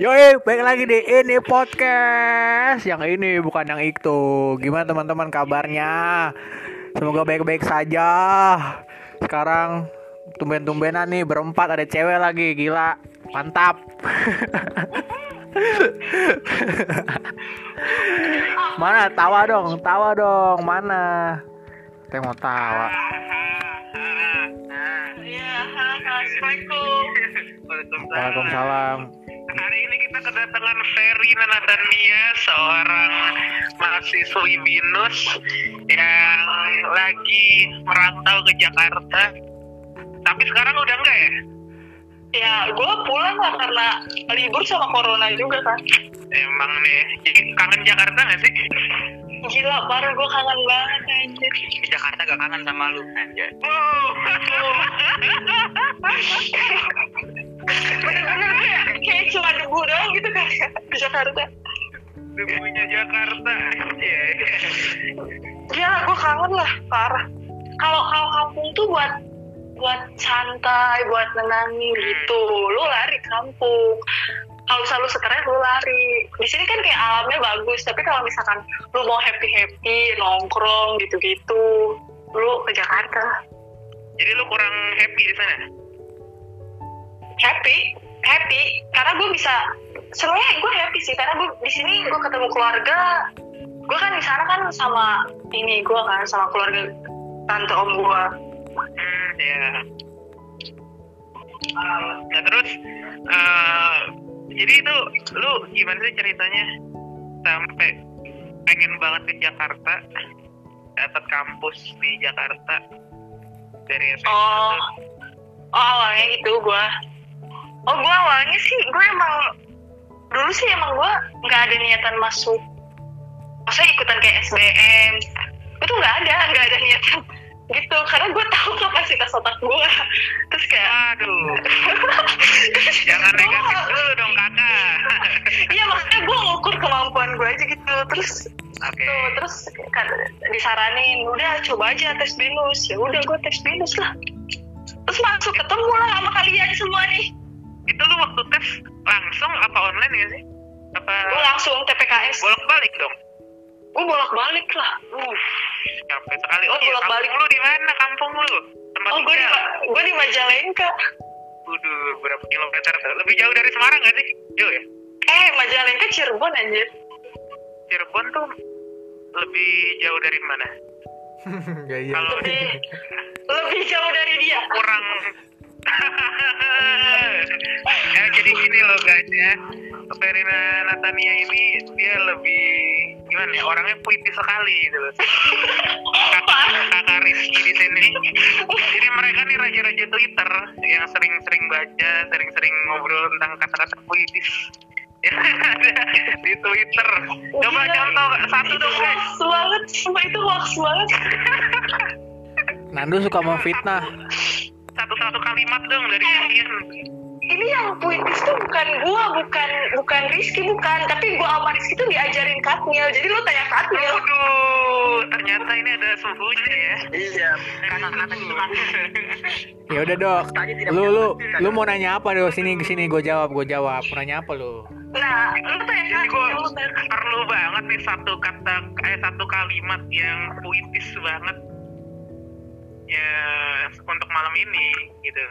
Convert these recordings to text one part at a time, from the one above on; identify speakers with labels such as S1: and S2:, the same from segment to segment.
S1: Yoi, baik lagi di ini podcast. Yang ini bukan yang itu. Gimana teman-teman kabarnya? Semoga baik-baik saja. Sekarang tumben-tumbenan nih berempat ada cewek lagi, gila. Mantap. Mana tawa dong, tawa dong. Mana? Saya mau tawa.
S2: Iya, assalamualaikum.
S1: Waalaikumsalam.
S2: Kedatangan Ferry Natania, seorang mahasiswi BINUS yang lagi merantau ke Jakarta. Tapi sekarang udah enggak ya?
S3: Ya, gue pulang lah karena libur sama corona juga kan.
S2: Emang nih, jadi kangen Jakarta gak sih?
S3: Gila, parah gue kangen banget anjir.
S2: Jakarta gak kangen sama lu anjir. Wow.
S3: Bener-bener kayak, kayak cuma debu doang gitu kan di Jakarta.
S2: Debunya Jakarta. Iya.
S3: Gila, gue kangen lah, parah. Kalau kalau kampung tuh buat buat santai, buat nenangin gitu. Lu lari kampung. Kalau misalnya lu stres, lu lari. Di sini kan kayak alamnya bagus, tapi kalau misalkan lu mau happy-happy, nongkrong gitu-gitu, lu ke Jakarta.
S2: Jadi lu kurang happy di sana?
S3: Happy happy. Karena gue bisa sebenarnya gue happy sih. Karena gue di sini gue ketemu keluarga. Gue kan di sana kan sama ini gue kan sama keluarga tante om gue
S2: Hmm, ya. Nah terus, eh, jadi itu lu gimana sih ceritanya? Sampai pengen banget ke Jakarta, dapat kampus di Jakarta. Dari SMA
S3: oh oh awalnya gitu gue oh gue awalnya sih gue emang dulu sih emang gue nggak ada niatan masuk. Maksudnya ikutan kayak SBM itu nggak ada nggak ada niatan gitu. Karena gue tahu kapasitas otak gue terus kayak
S2: Aduh, jangan negatif dulu dong kakak.
S3: Iya makanya gue ngukur kemampuan gue aja gitu. Terus
S2: Oke.
S3: tuh terus kan disaranin udah coba aja tes binus ya udah gue tes binus lah. Terus masuk ketemu lah sama kalian semua nih
S2: Itu lu waktu tes langsung apa online ya sih? Apa
S3: gue langsung TPKS
S2: bolak balik dong?
S3: gue bolak balik lah
S2: Uh, capek sekali. Oh
S3: Oh,
S2: iya,
S3: bolak-balik.
S2: kampung lu di mana? Kampung lu? Tempat
S3: oh gue di gue di Majalengka
S2: Waduh, berapa kilometer tuh? Lebih jauh dari Semarang gak sih? Jauh ya?
S3: eh Majalengka Cirebon anjir
S2: Cirebon tuh lebih jauh dari mana?
S1: Gak iya.
S2: Kalau
S3: lebih lebih jauh dari dia
S2: kurang ya jadi gini loh guys ya. Verina Natania ini dia lebih gimana ya orangnya puitis sekali gitu loh. Kakak, kakak Rizky di sini. Jadi mereka nih raja-raja Twitter yang sering-sering baca sering-sering ngobrol tentang kata-kata puitis. Ya di Twitter. Coba
S3: Gila.
S2: contoh satu dong guys.
S3: hoax banget sumpah itu hoax banget.
S1: Nando suka memfitnah.
S2: Satu-satu kalimat dong dari kalian
S3: ini yang puitis tuh bukan gua bukan bukan Rizky bukan tapi gua sama Rizky tuh diajarin Katnil jadi lu tanya Katnil
S2: Waduh, ternyata ini ada suhunya ya.
S3: iya
S2: Kata-kata gitu kan.
S1: Ya udah dok. Lu lu lu mau nanya apa dok? Sini sini gue jawab gue jawab. Mau nanya apa lu?
S3: nah lu tanya
S2: gue perlu banget nih satu kata, eh satu kalimat yang puitis banget ya untuk malam ini gitu.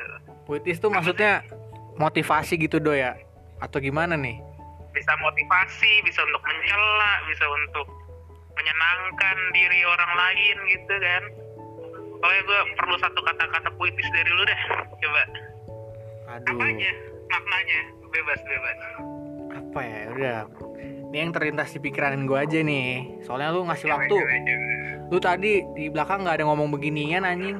S1: Puitis tuh maksudnya motivasi gitu do ya? Atau gimana nih?
S2: Bisa motivasi, bisa untuk mencela, bisa untuk menyenangkan diri orang lain gitu kan. Pokoknya gue perlu satu kata-kata puitis dari lu dah. Coba.
S1: Aduh.
S2: Apanya? Maknanya? Bebas, bebas.
S1: Apa ya? Udah. Ini yang terlintas di pikiran gue aja nih. Soalnya lu ngasih waktu. Lu tadi di belakang nggak ada ngomong beginian anjing.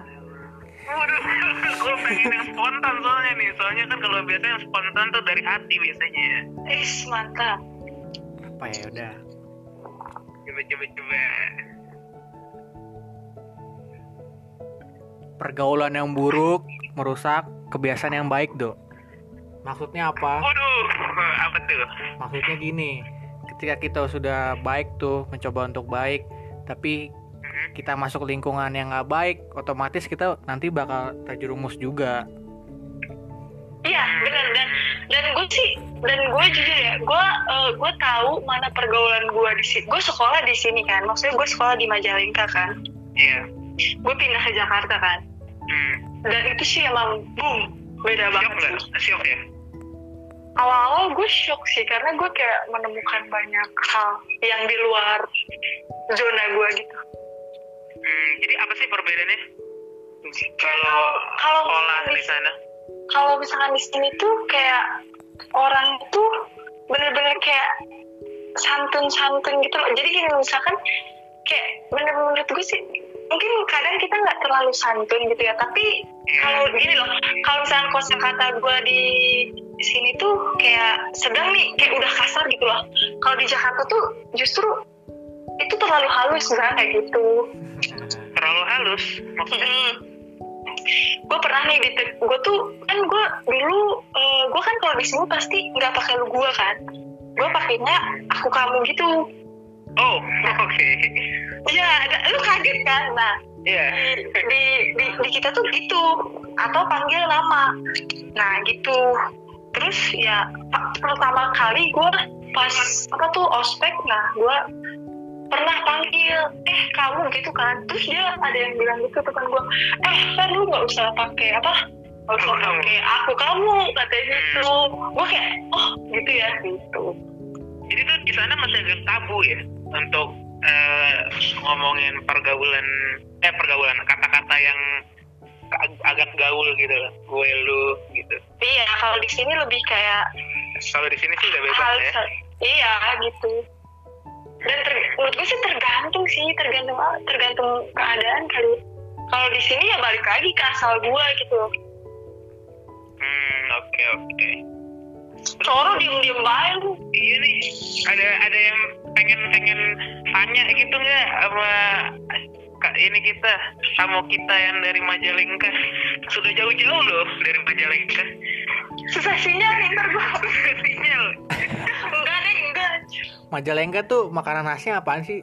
S2: Waduh, gue pengen yang spontan soalnya nih. Soalnya kan kalau biasanya yang spontan tuh dari hati biasanya.
S3: Is mantap
S1: Apa ya? Udah.
S2: Coba, coba, coba.
S1: Pergaulan yang buruk merusak kebiasaan yang baik do. Maksudnya apa?
S2: Waduh, apa tuh?
S1: Maksudnya gini, ketika kita sudah baik tuh mencoba untuk baik, tapi
S2: Hmm,
S1: kita masuk lingkungan yang nggak baik, otomatis kita nanti bakal terjerumus juga.
S3: iya benar dan dan gue sih dan gue jujur ya gue eh, gue tahu mana pergaulan gue di sini gue sekolah di sini kan maksudnya gue sekolah di Majalengka kan
S2: Iya.
S3: gue pindah ke Jakarta kan
S2: Hmm.
S3: dan itu sih emang boom beda
S2: Siok
S3: banget sih
S2: Siok ya?
S3: Awal-awal gue shock sih karena gue kayak menemukan banyak hal yang di luar zona gue gitu
S2: Hmm, jadi apa sih perbedaannya? Kalau
S3: kalau
S2: sekolah di sana?
S3: kalau misalkan di sini tuh kayak orang tuh bener-bener kayak santun-santun gitu loh. Jadi gini misalkan kayak bener-bener gue sih mungkin kadang kita nggak terlalu santun gitu ya. Tapi
S2: Iya.
S3: kalau gini loh, kalau misalkan kosakata gue di sini tuh kayak sedang nih kayak udah kasar gitu loh. Kalau di Jakarta tuh justru itu terlalu halus sebenarnya kayak gitu.
S2: Terlalu halus. Maksudnya?
S3: gue pernah nih di gue tuh kan gue dulu gue kan kalau di sini pasti nggak pakai lu gue kan gue pakainya aku kamu gitu
S2: Oh, oke.
S3: iya ada- lu kaget kan? Nah
S2: Iya.
S3: di, di, di, di kita tuh gitu atau panggil nama. Nah gitu. Terus ya pertama kali gue pas apa tuh ospek nah gue pernah panggil eh kamu gitu kan. Terus dia ada yang bilang gitu teman gue eh kan lu nggak usah pakai apa nggak usah
S2: Aku kamu.
S3: pakai aku kamu katanya gitu. Gue kayak oh gitu ya gitu.
S2: Jadi tuh di sana masih agak tabu ya untuk eh, ngomongin pergaulan eh pergaulan kata-kata yang ag- agak gaul gitu. Gue lu gitu.
S3: iya kalau di sini lebih kayak
S2: Kalau di sini sih udah bebas
S3: hal
S2: ya.
S3: iya gitu dan ter- menurut gue sih tergantung sih tergantung tergantung keadaan kali kalau di sini ya balik lagi ke asal gue gitu
S2: Hmm, oke oke.
S3: Coro diem diem baik
S2: Iya nih, ada ada yang pengen pengen tanya gitu nggak sama kak ini kita, tamu kita yang dari Majalengka. Sudah jauh-jauh loh dari Majalengka.
S3: susah sinyal nih ntar gue
S2: Sinyal.
S3: enggak deh enggak
S1: Majalengka tuh makanan khasnya apaan sih?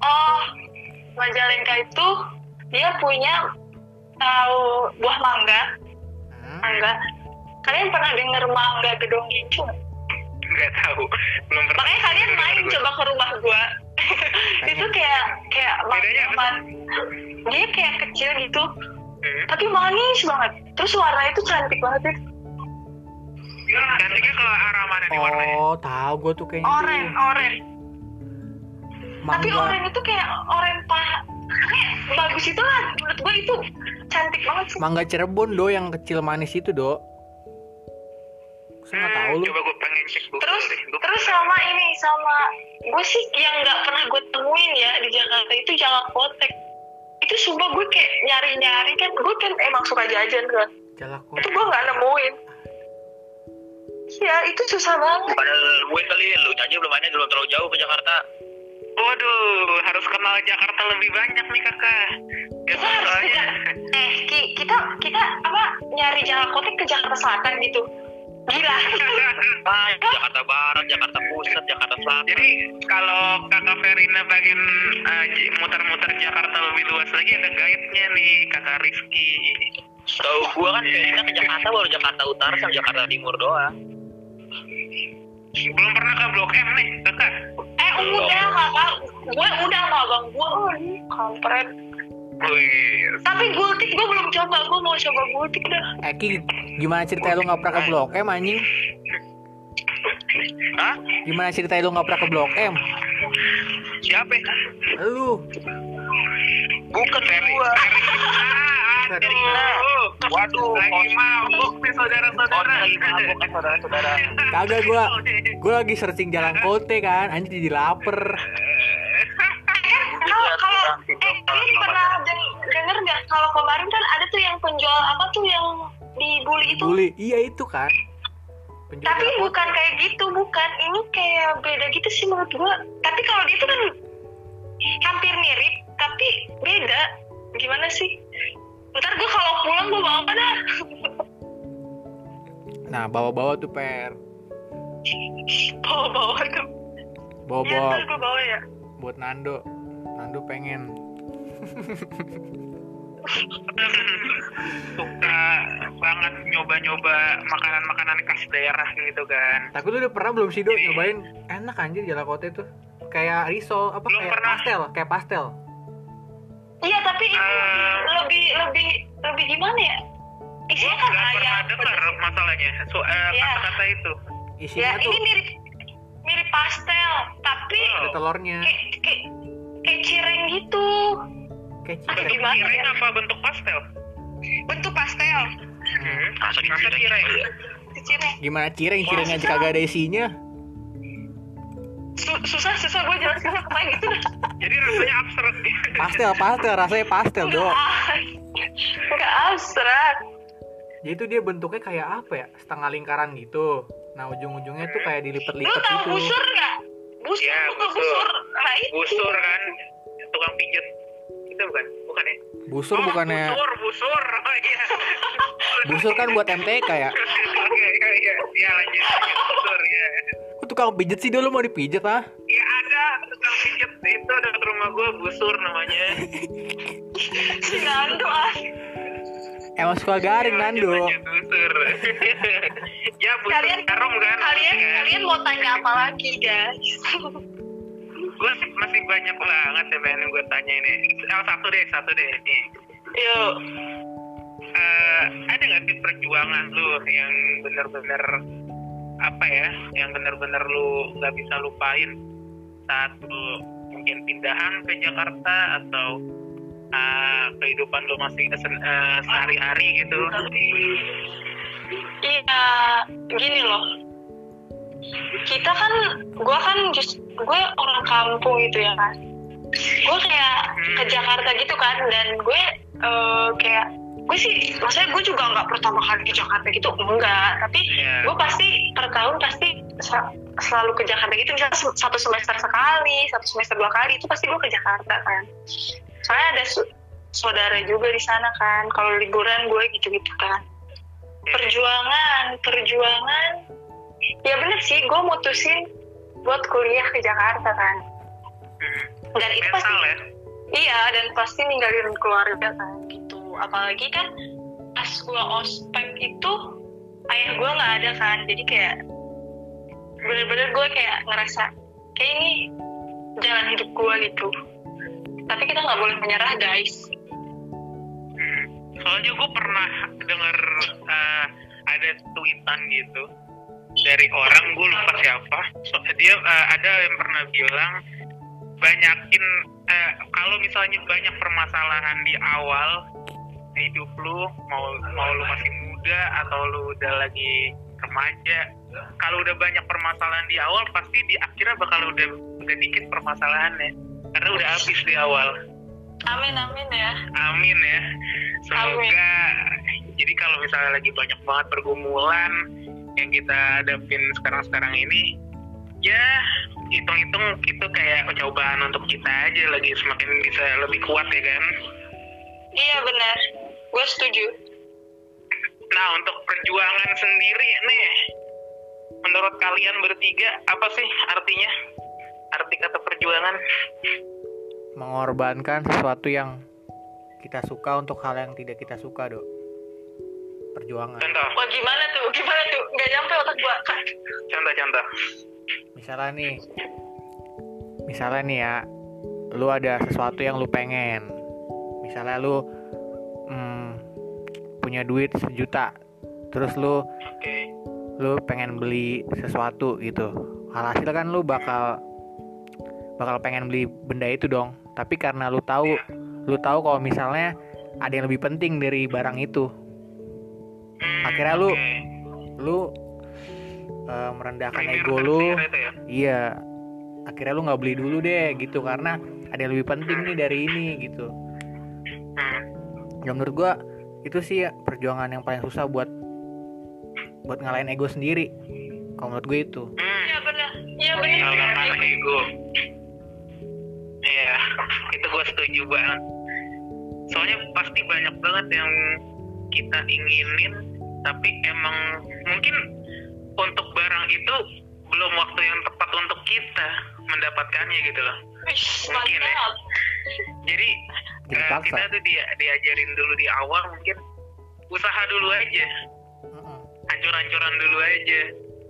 S3: oh Majalengka itu dia punya tahu buah mangga
S1: Hmm?
S3: mangga kalian pernah denger mangga gedong gincu nggak?
S2: Tahu, belum pernah.
S3: makanya kalian main coba ke rumah gua itu kayak kayak
S2: Bedanya apa
S3: dia kayak kecil gitu
S2: Hmm.
S3: tapi manis banget terus warnanya itu cantik banget ya
S2: Cantiknya ke arah mana nih warnanya?
S1: Oh, tahu gue tuh kayaknya.
S3: oren oren tapi
S1: Mangga.
S3: oren itu kayak oren pak bagus itu lah menurut gua itu cantik banget sih
S1: Mangga Cirebon do yang kecil manis itu do. Saya nggak tahu lu.
S2: Coba gue pengen cek dulu
S3: terus
S2: deh. Gua-
S3: terus sama ini sama gue sih yang nggak pernah gue temuin ya di Jakarta itu jalan kotek itu sumpah gue kayak nyari nyari kan gue kan emang suka jajan kan
S1: Jalak
S3: itu gue nggak nemuin ya itu susah banget
S4: Padahal gue kali lu aja belum ada belum terlalu jauh ke Jakarta.
S2: Waduh, harus kenal Jakarta lebih banyak nih kakak. Ya
S3: Kita harus. Ja- eh Ki, kita kita apa nyari jalan kotek ke Jakarta Selatan gitu gila
S4: Ah, Jakarta Barat, Jakarta Pusat, Jakarta Selatan.
S2: Jadi kalau kakak Verina pengen uh, j- muter-muter Jakarta lebih luas lagi ada guide-nya nih kakak Rizky.
S4: Tahu gue kan kayaknya ke Jakarta baru Jakarta Utara sama Jakarta Timur doang.
S2: Belum pernah ke Blok M nih kakak.
S3: eh udah kakak gue udah sama abang gue kampret
S2: Wih,
S3: tapi gultik gue belum coba gue mau coba gultik dah
S1: Eh Ki, gimana ceritanya lu nggak pernah ke Blok M anjing?
S4: Hah?
S1: Gimana ceritanya lu nggak pernah ke Blok M?
S4: Siapa? ya?
S1: Lu.
S4: Bukan
S2: Ferry.
S4: gua. Aduh. Waduh,
S2: lagi mabuk nih saudara-saudara.
S4: lagi mabuk kan saudara-saudara.
S1: Kagak gua. Gua lagi searching jalan kote kan, anjing jadi lapar.
S3: Kalau kemarin kan ada tuh yang penjual apa tuh yang dibully itu
S1: Bully, iya itu kan. Penjual
S3: tapi
S1: kote.
S3: bukan kayak gitu bukan ini kayak beda gitu sih menurut gua tapi kalau dia itu kan hampir mirip tapi beda gimana sih ntar gua kalau pulang gua bawa mana
S1: Nah, bawa-bawa tuh per.
S3: bawa bawa tuh
S1: Bawa-bawa
S3: ntar gua bawa ya
S1: buat Nando. Nando pengen.
S2: suka banget nyoba-nyoba makanan-makanan khas daerah gitu kan
S1: Tapi lu udah pernah belum sih Do nyobain enak anjir jalakote tuh? Kayak risol apa
S2: Belum
S1: kayak
S2: pernah.
S1: pastel, kayak pastel.
S3: Iya tapi itu
S2: Eh.
S3: lebih lebih lebih gimana ya? Isinya kan
S2: nggak pernah
S3: ayam.
S2: dengar masalahnya so, eh,
S3: Iya.
S2: kata-kata itu
S3: Ya
S1: Isinya tuh
S3: ini mirip mirip pastel tapi
S2: Wow.
S1: ada telurnya.
S3: kayak kayak kayak cireng gitu.
S1: Kayak cireng.
S3: gimana
S2: cireng
S3: ya?
S2: apa bentuk pastel
S3: Bentuk pastel.
S2: hmm.
S4: Rasa cireng.
S2: cireng
S3: Itu cireng.
S1: Gimana cireng? Cireng aja kagak ada isinya.
S3: Su- susah susah gue jelaskan apa gitu.
S2: jadi rasanya abstrak
S1: Pastel, pastel, rasanya pastel Do.
S3: Enggak abstrak.
S1: Jadi tuh dia bentuknya kayak apa ya? Setengah lingkaran gitu. Nah ujung-ujungnya tuh kayak
S3: Lu
S1: dilipat-lipat
S3: tahu
S1: gitu.
S3: busur nggak? Busur,
S2: Iya,
S3: lu tau
S2: busur.
S3: busur. Nah itu.
S2: busur kan tukang pijet itu bukan bukan ya
S1: Busur
S2: Oh,
S1: bukannya
S2: busur busur oh iya
S1: busur kan buat MTK ya?
S2: Oke, iya, iya, ya lanjut, busur, ya.
S1: Kok tukang pijet sih dulu mau dipijet ah?
S2: Ya ada tukang pijet itu dekat rumah gue busur namanya.
S3: Si Nando ah.
S1: Emang suka garing
S2: Ya,
S1: Nando.
S2: lanjut, busur. ya busur
S3: Kalian
S2: karung kan.
S3: kalian
S2: Kan?
S3: kalian mau tanya apa lagi guys?
S2: Gue masih banyak banget ya pengen gue tanya ini. Oh, satu deh, satu deh. Nih.
S3: Yuk.
S2: Eh, ada nggak sih perjuangan lu yang bener-bener apa ya, yang bener-bener lu nggak bisa lupain saat lu mungkin pindahan ke Jakarta atau eh, kehidupan lu masih eh, sehari-hari gitu?
S3: Iya, gini loh. Kita kan, gue kan just, gue orang kampung gitu ya kan. Gue kayak ke Jakarta gitu kan, dan gue eh, kayak gue sih, maksudnya gue juga nggak pertama kali ke Jakarta gitu, enggak. Tapi
S2: Iya.
S3: gue pasti per tahun pasti selalu ke Jakarta gitu, misalnya satu semester sekali, satu semester dua kali itu pasti gue ke Jakarta kan. Soalnya ada saudara juga di sana kan. Kalau liburan gue gitu-gitu kan perjuangan perjuangan ya bener sih gue mutusin buat kuliah ke Jakarta kan
S2: Hmm.
S3: dan itu pasti
S2: ya?
S3: iya dan pasti ninggalin keluarga kan gitu apalagi kan pas gue ospek itu ayah gue nggak ada kan jadi kayak bener-bener gue kayak ngerasa kayak ini jalan hidup gue gitu tapi kita nggak boleh menyerah guys
S2: Hmm. Soalnya gue pernah denger eh, ada tweetan gitu dari orang gue lupa siapa. So, dia eh, ada yang pernah bilang banyakin eh, kalau misalnya banyak permasalahan di awal hidup lu mau mau lu masih muda atau lu udah lagi remaja kalau udah banyak permasalahan di awal pasti di akhirnya bakal udah udah dikit permasalahannya karena udah habis di awal
S3: amin amin ya
S2: Amin ya. Semoga jadi kalau misalnya lagi banyak banget pergumulan yang kita hadapin sekarang-sekarang ini, ya hitung-hitung itu kayak cobaan untuk kita aja lagi semakin bisa lebih kuat ya kan.
S3: iya benar gue setuju
S2: Nah untuk perjuangan sendiri nih, menurut kalian bertiga apa sih artinya? Arti kata perjuangan?
S1: Mengorbankan sesuatu yang kita suka untuk hal yang tidak kita suka, Dok. Perjuangan.
S2: Contoh,
S3: Wah gimana tuh? Gimana tuh? Gak nyampe otak gua.
S2: contoh-contoh.
S1: Misalnya nih. Misalnya nih ya, lu ada sesuatu yang lu pengen. Misalnya lu hmm, punya duit sejuta. Terus lu
S2: Oke.
S1: lu pengen beli sesuatu gitu alhasil kan lu bakal bakal pengen beli benda itu dong tapi karena lu tahu lu tahu kalau misalnya ada yang lebih penting dari barang itu
S2: Hmm,
S1: Akhirnya lu-
S2: oke.
S1: lu eh, merendahkan
S2: Primer
S1: ego lu
S2: ya?
S1: iya akhirnya lu nggak beli dulu deh gitu karena ada yang lebih penting nih dari ini gitu
S2: Hmm.
S1: ya menurut gua itu sih perjuangan yang paling susah buat buat ngalahin ego sendiri kalau menurut gue itu
S2: Hmm.
S3: Iya benar. Iya benar.
S2: mengalahkan ego iya itu gue setuju banget soalnya pasti banyak banget yang kita inginin tapi emang mungkin untuk barang itu belum waktu yang tepat untuk kita mendapatkannya gitu loh. Mungkin ya. jadi
S1: paksa.
S2: kita tuh dia diajarin dulu di awal mungkin usaha dulu aja. Hancur-hancuran dulu aja.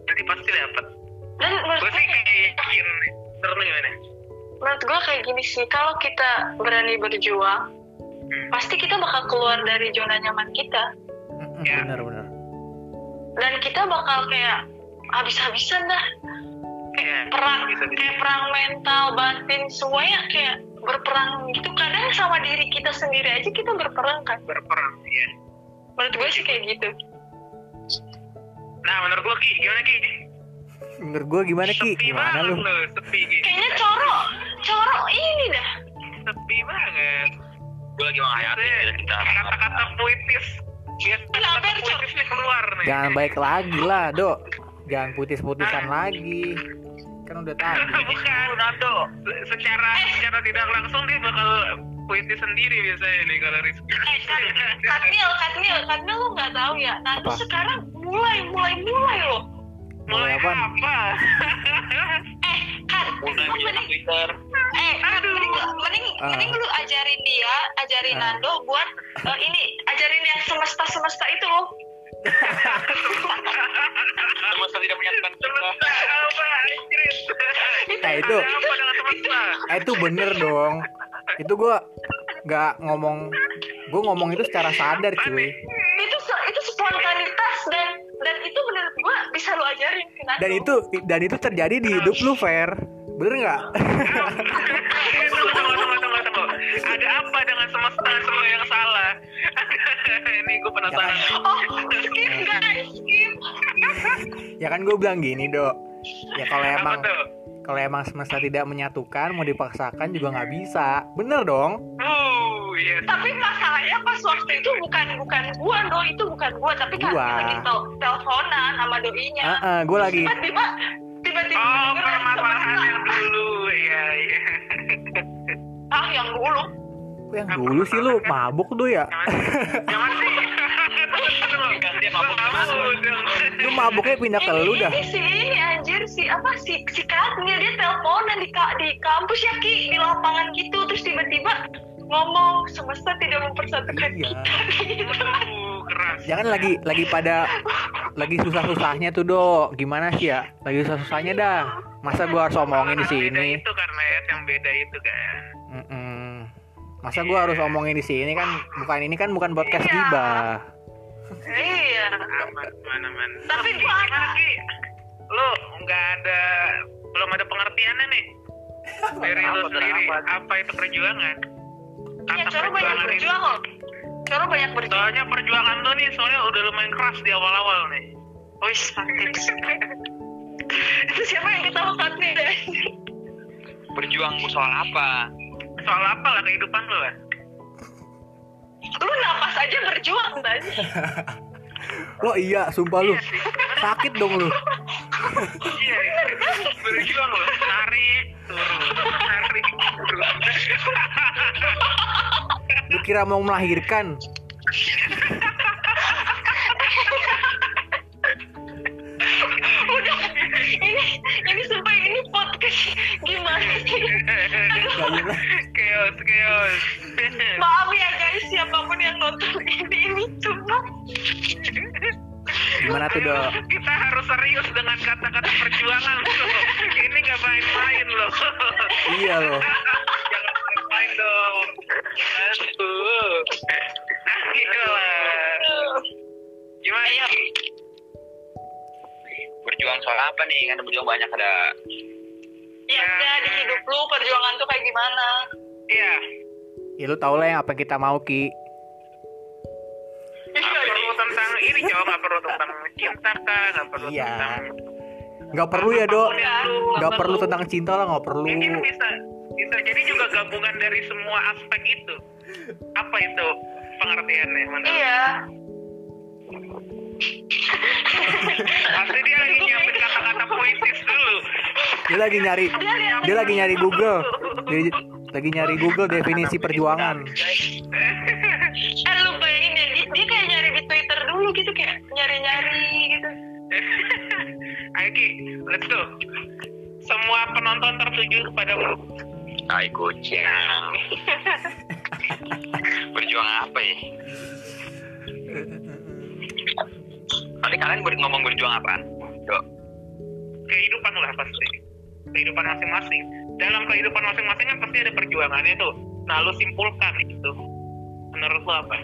S2: Nanti pasti dapat
S3: dan menurut
S2: gue sih kayak yakin. Gimana?
S3: Menurut gue kayak gini sih kalau kita berani berjuang
S2: Hmm.
S3: pasti kita bakal keluar dari zona nyaman kita.
S2: Ya.
S1: bener bener
S3: dan kita bakal kayak habis-habisan dah.
S2: Iya,
S3: perang
S2: bisa bisa
S3: kayak perang mental batin semuanya kayak berperang gitu. Kadang sama diri kita sendiri aja kita berperang kan.
S2: Berperang ya
S3: menurut gue sih kayak gitu.
S2: Nah menurut gua ki gimana ki?
S1: Menurut gue gimana ki?
S2: Sepi
S1: gimana
S2: banget
S1: lu?
S2: sepi ki.
S3: Kayaknya coro coro ini dah.
S2: Sepi banget.
S4: Gue lagi menghayati
S2: kata-kata puitis nih keluar nih.
S1: Jangan baik lagi lah dok. Jangan putis-putisan lagi. Kan udah tadi.
S2: Bukan Nando. Se- secara secara tidak langsung dia bakal puitis sendiri biasanya nih kalau Rizky.
S3: Eh Kat- Katnil Katnil Katnil lu nggak tahu ya? Nando
S1: Apa?
S3: sekarang mulai mulai mulai loh
S1: Mulai
S2: apa?
S3: eh mending
S4: Twitter.
S3: eh Kat mending mending, mending lu ajarin dia ajarin
S1: Ah.
S3: Nando buat eh, ini ajarin yang semesta semesta itu loh
S4: Semesta tidak menyatukan kita.
S1: Eh, itu- eh itu bener dong. Itu gue nggak ngomong. Gue ngomong itu secara sadar cuy.
S3: itu itu spontanitas dan dan itu menurut gua bisa lu ajarin
S1: dan itu dan itu terjadi di hidup lu fair bener nggak?
S2: Tunggu tunggu tunggu tunggu tunggu ada apa dengan semesta semua yang salah? Ini gue penasaran.
S3: Oh skip guys skip.
S1: Ya kan gue bilang gini dok ya kalau emang kalau emang semesta tidak menyatukan mau dipaksakan juga nggak bisa. Bener dong.
S2: Uh iya.
S3: Tapi masalahnya pas waktu itu bukan bukan gua do. Itu bukan gua tapi kan
S1: Gua.
S3: lagi tel- teleponan sama doinya.
S1: Ah gue lagi.
S3: Tiba-tiba tiba-tiba
S2: oh permasalahan yang dulu. Iya iya.
S3: Ah yang dulu.
S1: Kok yang dulu sih lu? Mabuk tuh ya?
S2: Yang mana sih.
S1: Lu mabuknya pindah ke lu dah
S3: ini si ini anjir si apa si si Katnia dia teleponan di ka- di kampus ya ki. Di lapangan gitu terus tiba-tiba ngomong semesta tidak mempersatukan
S1: Iya.
S3: kita. Gitu.
S2: uh keras
S1: jangan lagi lagi pada lagi susah-susahnya tuh dok. Gimana sih ya? Lagi susah-susahnya dah. Masa gua harus omongin di sini?
S2: itu karena ya yang beda itu kan.
S1: Mm-mm. masa gua harus omongin di sini? Kan bukan ini kan bukan podcast
S3: Iya.
S1: gibah.
S3: Iya.
S2: Aman aman aman.
S3: Tapi gua ada-
S2: ki lu nggak ada belum ada pengertiannya nih. Dari lu
S4: Apa,
S2: sendiri
S4: apa?
S2: apa itu perjuangan
S3: Iya, Coro banyak berjuang loh. Coro banyak berjuang.
S2: soalnya perjuangan lu nih soalnya udah lumayan keras di awal-awal nih
S3: Wis, sakit. Itu siapa yang ketawa Katni deh?
S4: Berjuang soal apa?
S2: soal apa lah kehidupan lu lah
S3: Lu napas aja berjuang tadi.
S1: Wah iya sumpah lu. Sakit dong lu.
S2: Iya. Berjuang turun
S1: lu. Kira mau melahirkan?
S3: Ini ini sumpah ini podcast gimana sih?
S2: Chaos chaos.
S3: Maaf ya guys, siapa pun yang nonton ini ini cuma
S1: gimana tuh dok
S2: kita harus serius dengan kata-kata perjuangan loh. ini gak main-main loh
S1: iya loh
S2: jangan main-main dong Aduh. Ayo lah gimana?
S4: Berjuang soal apa nih? Kan berjuang banyak ada
S3: ya udah di hidup lu perjuangan tuh kayak gimana?
S2: iya
S1: ya lu tau lah yang apa yang kita mau ki
S2: tentang ini jawab gak perlu tentang cinta kah Gak perlu
S1: Iya.
S2: tentang
S1: nggak perlu ya dok. nggak perlu tentang cinta lah nggak perlu.
S2: Mungkin bisa bisa jadi juga gabungan dari semua aspek itu. Apa itu pengertiannya menurut
S3: Iya.
S2: Pasti dia lagi nyiapin kata-kata puitis dulu.
S1: Dia lagi nyari dia lagi nyari Google. Dia lagi nyari Google definisi perjuangan.
S3: Eh lu bayangin ya, dia, kayak nyari di Twitter dulu gitu kayak nyari-nyari gitu.
S2: Ayo Ki, let's go. Semua penonton tertuju kepadamu
S4: tai kucing. berjuang apa ya? Tadi kalian ber- ngomong berjuang apa? Yuk.
S2: kehidupan lah pasti. Kehidupan masing-masing. Dalam kehidupan masing-masing kan pasti ada perjuangannya tuh. Nah lu simpulkan itu. Menurut lu apa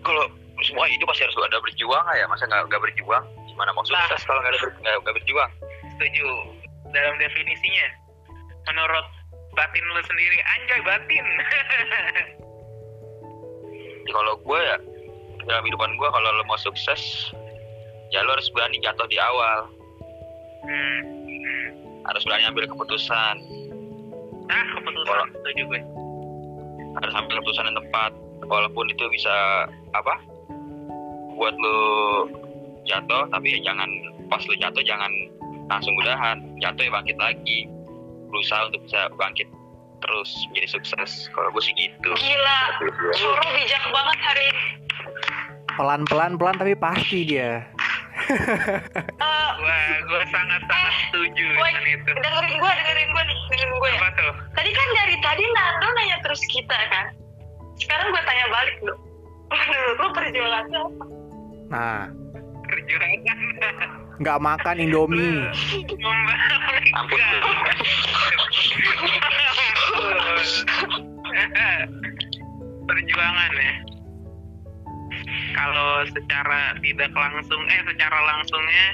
S4: Kalau semua hidup pasti harus ada berjuang ya, masa nggak nggak berjuang? Gimana mau
S2: Nah.
S4: sukses kalau nggak ada ber- berjuang?
S2: setuju dalam definisinya menurut batin lu sendiri anjay batin
S4: Ya, kalau gue ya dalam kehidupan gue kalau lo mau sukses ya lo harus berani jatuh di awal
S2: hmm.
S4: harus berani ambil keputusan
S2: ah keputusan setuju gue
S4: harus ambil keputusan yang tepat walaupun itu bisa apa buat lo jatuh tapi ya jangan pas lo jatuh jangan langsung udahan. Jatuh ya bangkit lagi. Berusaha untuk bisa bangkit terus menjadi sukses. Kalau gue sih gitu.
S3: Gila, Coro bijak banget hari ini.
S1: pelan pelan pelan tapi pasti dia.
S3: Eh,
S2: gua gua sangat sangat setuju dengan itu.
S3: dengerin gue, dengerin gue nih, dengerin gue ya.
S2: apa tuh?
S3: Tadi kan dari tadi Nando nanya terus kita kan. Sekarang gue tanya balik. Menurut lu perjuangannya apa?
S1: nah
S2: perjuangan
S1: nggak makan indomie
S4: Ampun.
S2: perjuangan ya kalau secara tidak langsung eh secara langsungnya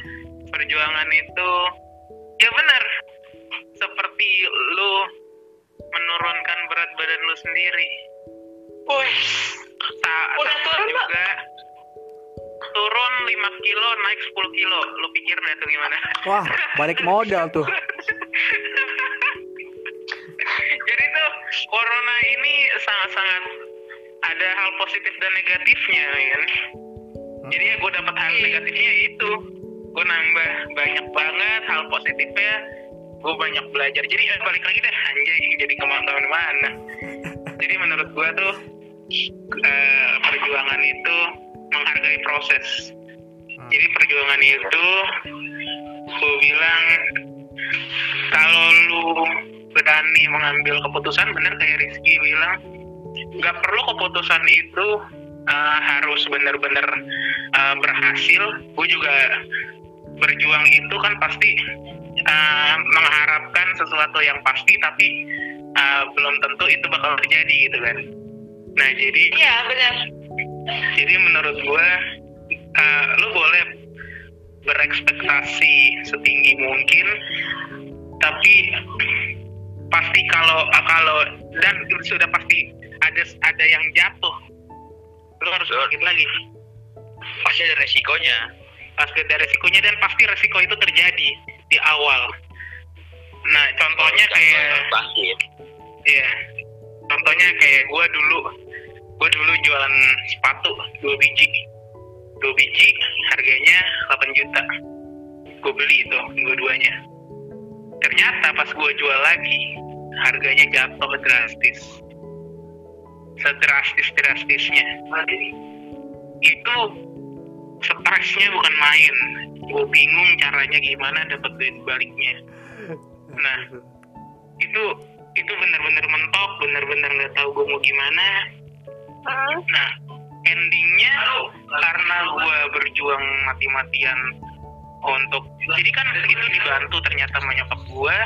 S2: perjuangan itu ya benar seperti lu menurunkan berat badan lu sendiri
S3: Udah
S2: sama
S3: turun, Pak?
S2: juga turun 5 kilo naik 10 kilo lu pikir deh tuh gimana
S1: wah balik modal tuh
S2: Jadi tuh corona ini sangat-sangat ada hal positif dan negatifnya, ya kan? Jadi ya gue dapat hal negatifnya itu, gue nambah banyak banget hal positifnya, gue banyak belajar. Jadi eh, balik lagi deh, anjay, jadi ke mana-mana. Jadi menurut gue tuh eh, perjuangan itu menghargai proses. Jadi perjuangan itu gue bilang kalau lu berani mengambil keputusan bener kayak Rizky bilang nggak perlu keputusan itu uh, harus bener-bener uh, berhasil. Gue juga berjuang itu kan pasti uh, mengharapkan sesuatu yang pasti tapi uh, belum tentu itu bakal terjadi gitu kan nah jadi
S3: iya benar.
S2: jadi menurut gue uh, lu boleh berekspektasi setinggi mungkin tapi pasti kalau uh, kalau dan sudah pasti ada ada yang jatuh lu harus bangkit lagi.
S4: Pasti ada resikonya.
S2: Pasti ada resikonya dan pasti resiko itu terjadi di awal. Nah contohnya kayak
S4: bangkit
S2: Iya. Contohnya kayak gue dulu, gue dulu jualan sepatu dua biji, dua biji harganya 8 juta. Gue beli itu dua-duanya. Ternyata pas gue jual lagi, harganya jatuh drastis. Sedrastis drastisnya. Itu stresnya bukan main. Gue bingung caranya gimana dapat duit baliknya. Nah, itu itu benar-benar mentok benar-benar nggak tahu gue mau gimana
S3: Hmm.
S2: nah endingnya karena gue berjuang mati-matian untuk jadi kan itu dibantu ternyata sama nyokap gue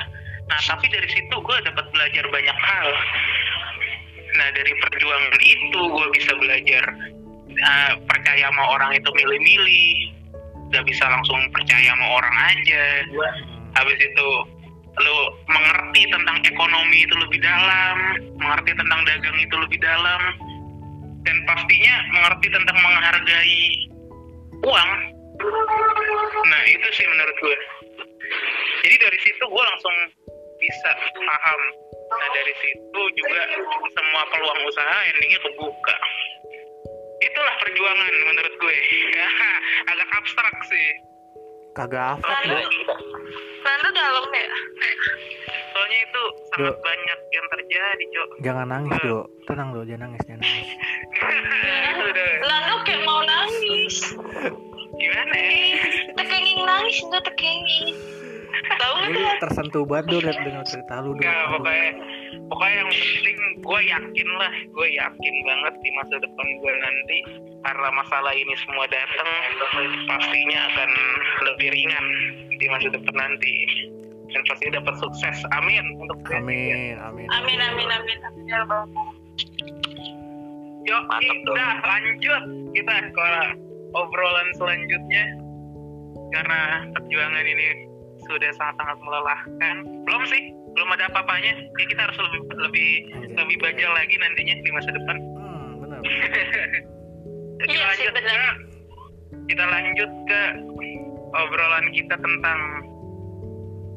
S2: nah tapi dari situ gue dapat belajar banyak hal. Nah dari perjuangan itu gue bisa belajar uh, percaya sama orang itu milih-milih. Gak bisa langsung percaya sama orang aja. Habis itu lu mengerti tentang ekonomi itu lebih dalam, mengerti tentang dagang itu lebih dalam, dan pastinya mengerti tentang menghargai uang. Nah itu sih menurut gue. Jadi dari situ gue langsung bisa paham. Nah dari situ juga semua peluang usaha endingnya kebuka. Itulah perjuangan menurut gue. Agak abstrak sih.
S1: kagak hafal
S3: Nando, Nando dalam ya?
S2: Soalnya itu sangat
S1: Duh.
S2: banyak yang terjadi, Cok.
S1: jangan nangis do tenang do jangan nangis jangan nangis
S2: Udah.
S3: Nando kayak mau nangis.
S2: Gimana ya?
S3: Tekenging nangis, Nando tekenging. Tahu nggak tuh?
S1: tersentuh banget liat dengan cerita lu do
S2: Gak, pokoknya pokoknya yang penting gue yakin lah gue yakin banget di masa depan gue nanti karena masalah ini semua datang pastinya akan lebih ringan di masa depan nanti dan pasti dapat sukses amin untuk gue.
S1: Amin, amin.
S3: Amin amin amin amin ya.
S2: Yuk,
S4: Mantap dong.
S2: kita lanjut kita ke obrolan selanjutnya karena perjuangan ini sudah sangat-sangat melelahkan. Belum sih, belum ada apa-apanya. Ya, kita harus lebih lebih
S1: Anjay.
S2: lebih bajal lagi nantinya di masa depan.
S1: Hmm, benar.
S2: kita
S3: Iya sih,
S2: lanjut
S3: benar.
S2: ke kita lanjut ke obrolan kita tentang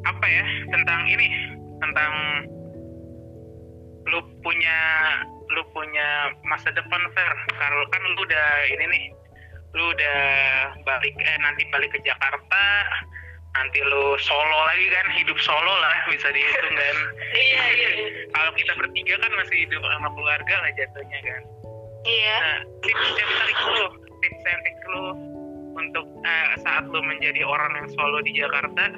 S2: apa ya? Tentang ini, tentang lu punya lu punya masa depan Fer. Kalau kan lu udah ini nih, lu udah balik eh nanti balik ke Jakarta, nanti lu solo lagi kan, hidup solo lah bisa dihitung kan.
S3: Iya iya iya.
S2: Kalau kita bertiga kan masih hidup sama keluarga lah jatuhnya kan.
S3: Iya.
S2: Nah, tips and trik lu, tips and trik lu untuk eh, saat lu menjadi orang yang solo di Jakarta